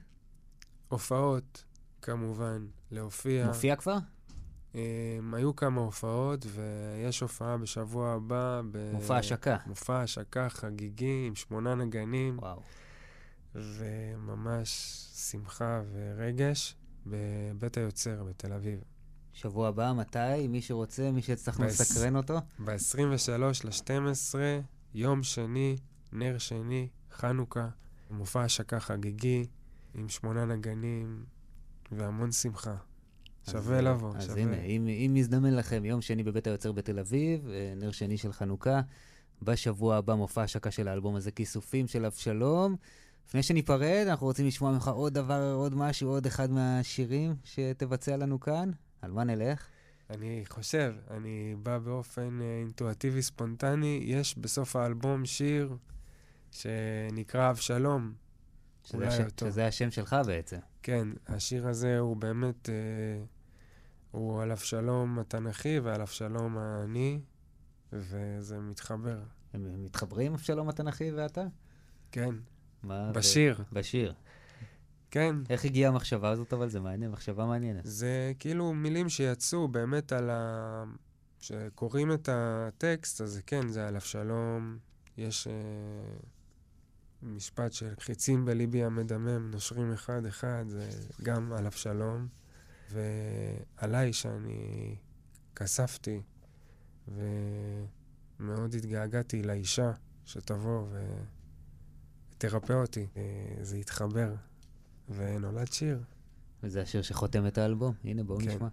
הופעות, כמובן, להופיע. מופיע כבר? Um, היו כמה הופעות, ויש הופעה בשבוע הבא. ב... מופע השקה. מופע השקה חגיגי עם שמונה נגנים. וואו. וממש שמחה ורגש בבית היוצר בתל אביב. שבוע הבא, מתי? מי שרוצה, מי שהצלחנו לסקרן אותו? ב-23 ל-12, יום שני, נר שני, חנוכה, מופע השקה חגיגי עם שמונה נגנים והמון שמחה. שווה לבוא, אז שווה. אז הנה, אם, אם מזדמן לכם יום שני בבית היוצר בתל אביב, אה, נר שני של חנוכה, בשבוע הבא מופע השקה של האלבום הזה, כיסופים של אבשלום. לפני שניפרד, אנחנו רוצים לשמוע ממך עוד דבר, עוד משהו, עוד אחד מהשירים שתבצע לנו כאן. על מה נלך? אני חושב, אני בא באופן אה, אינטואטיבי ספונטני. יש בסוף האלבום שיר שנקרא אבשלום. שזה, הש... שזה השם שלך בעצם. כן, השיר הזה הוא באמת... אה, הוא על אבשלום התנ"כי ועל אבשלום האני, וזה מתחבר. הם מתחברים, אבשלום התנ"כי ואתה? כן. מה? בשיר. ב... בשיר. כן. איך הגיעה המחשבה הזאת, אבל זה מעניין, מחשבה מעניינת. זה כאילו מילים שיצאו באמת על ה... כשקוראים את הטקסט, אז כן, זה על אבשלום. יש אה, משפט של חיצים בליבי המדמם, נושרים אחד-אחד, זה גם על אבשלום. ועליי שאני כספתי, ומאוד התגעגעתי לאישה שתבוא תרפא אותי. אה, זה התחבר, ונולד שיר. וזה השיר שחותם את האלבום. הנה, בואו כן. נשמע.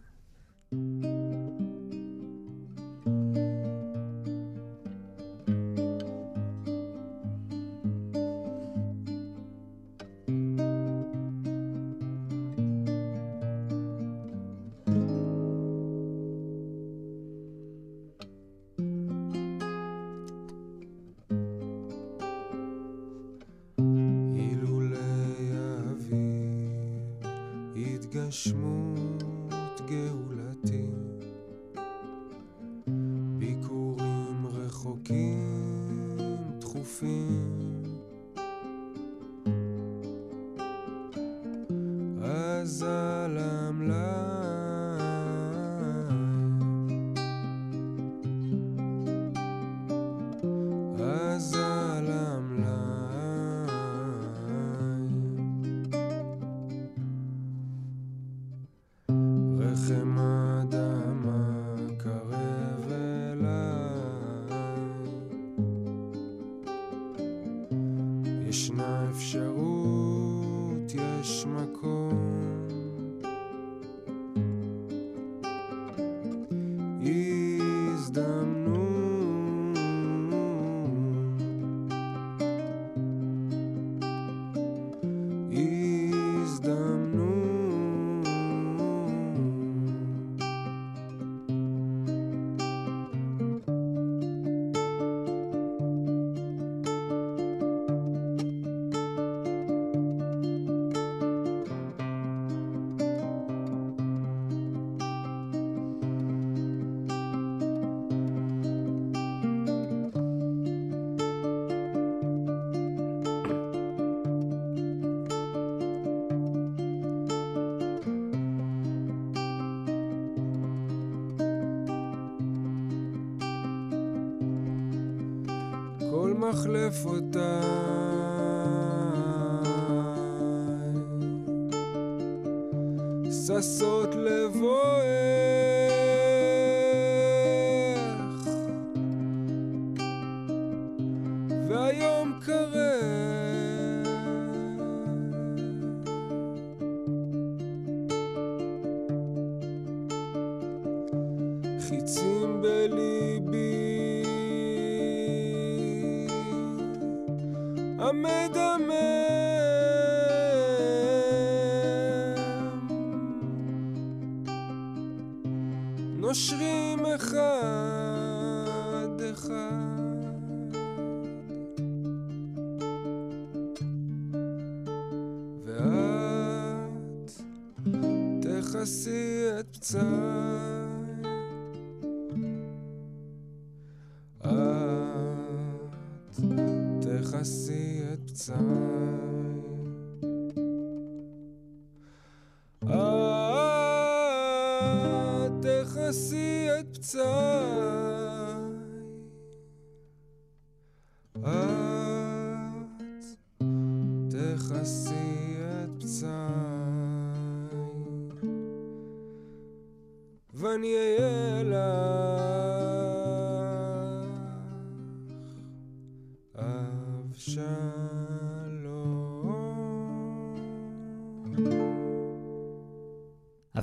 אחד ואת תכסי את פצעי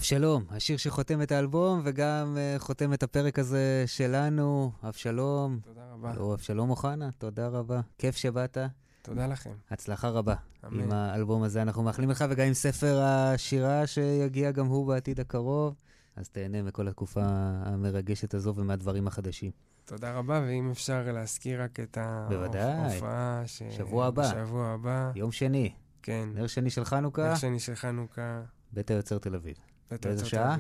אבשלום. השיר שחותם את האלבום וגם uh, חותם את הפרק הזה שלנו. אבשלום. תודה רבה. לא, אבשלום אוחנה, תודה רבה. כיף שבאת. תודה לכם. הצלחה רבה. אמן. עם האלבום הזה אנחנו מאחלים לך, וגם עם ספר השירה שיגיע גם הוא בעתיד הקרוב. אז תהנה מכל התקופה המרגשת הזו ומהדברים החדשים. תודה רבה, ואם אפשר להזכיר רק את. ההופעה ש... שבוע הבא. בשבוע הבא. יום שני. כן. נר שני של חנוכה. נר שני של חנוכה. בית היוצר תל אביב. באיזה שעה?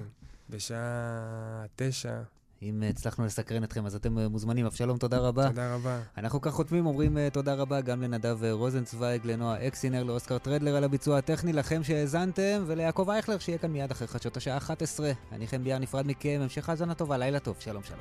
בשעה תשע. אם הצלחנו לסקרן אתכם, אז אתם אה, מוזמנים. אבשלום, תודה רבה. תודה רבה. אנחנו כך חותמים, אומרים אה, תודה רבה גם לנדב אה, רוזנצוויג, לנועה אקסינר, לאוסקר טרדלר על הביצוע הטכני, לכם שהאזנתם, וליעקב אייכלר שיהיה כאן מיד אחרי חדשות השעה 11. אני חן ביאר נפרד מכם, המשך האזנה טובה, לילה טוב, שלום שלום.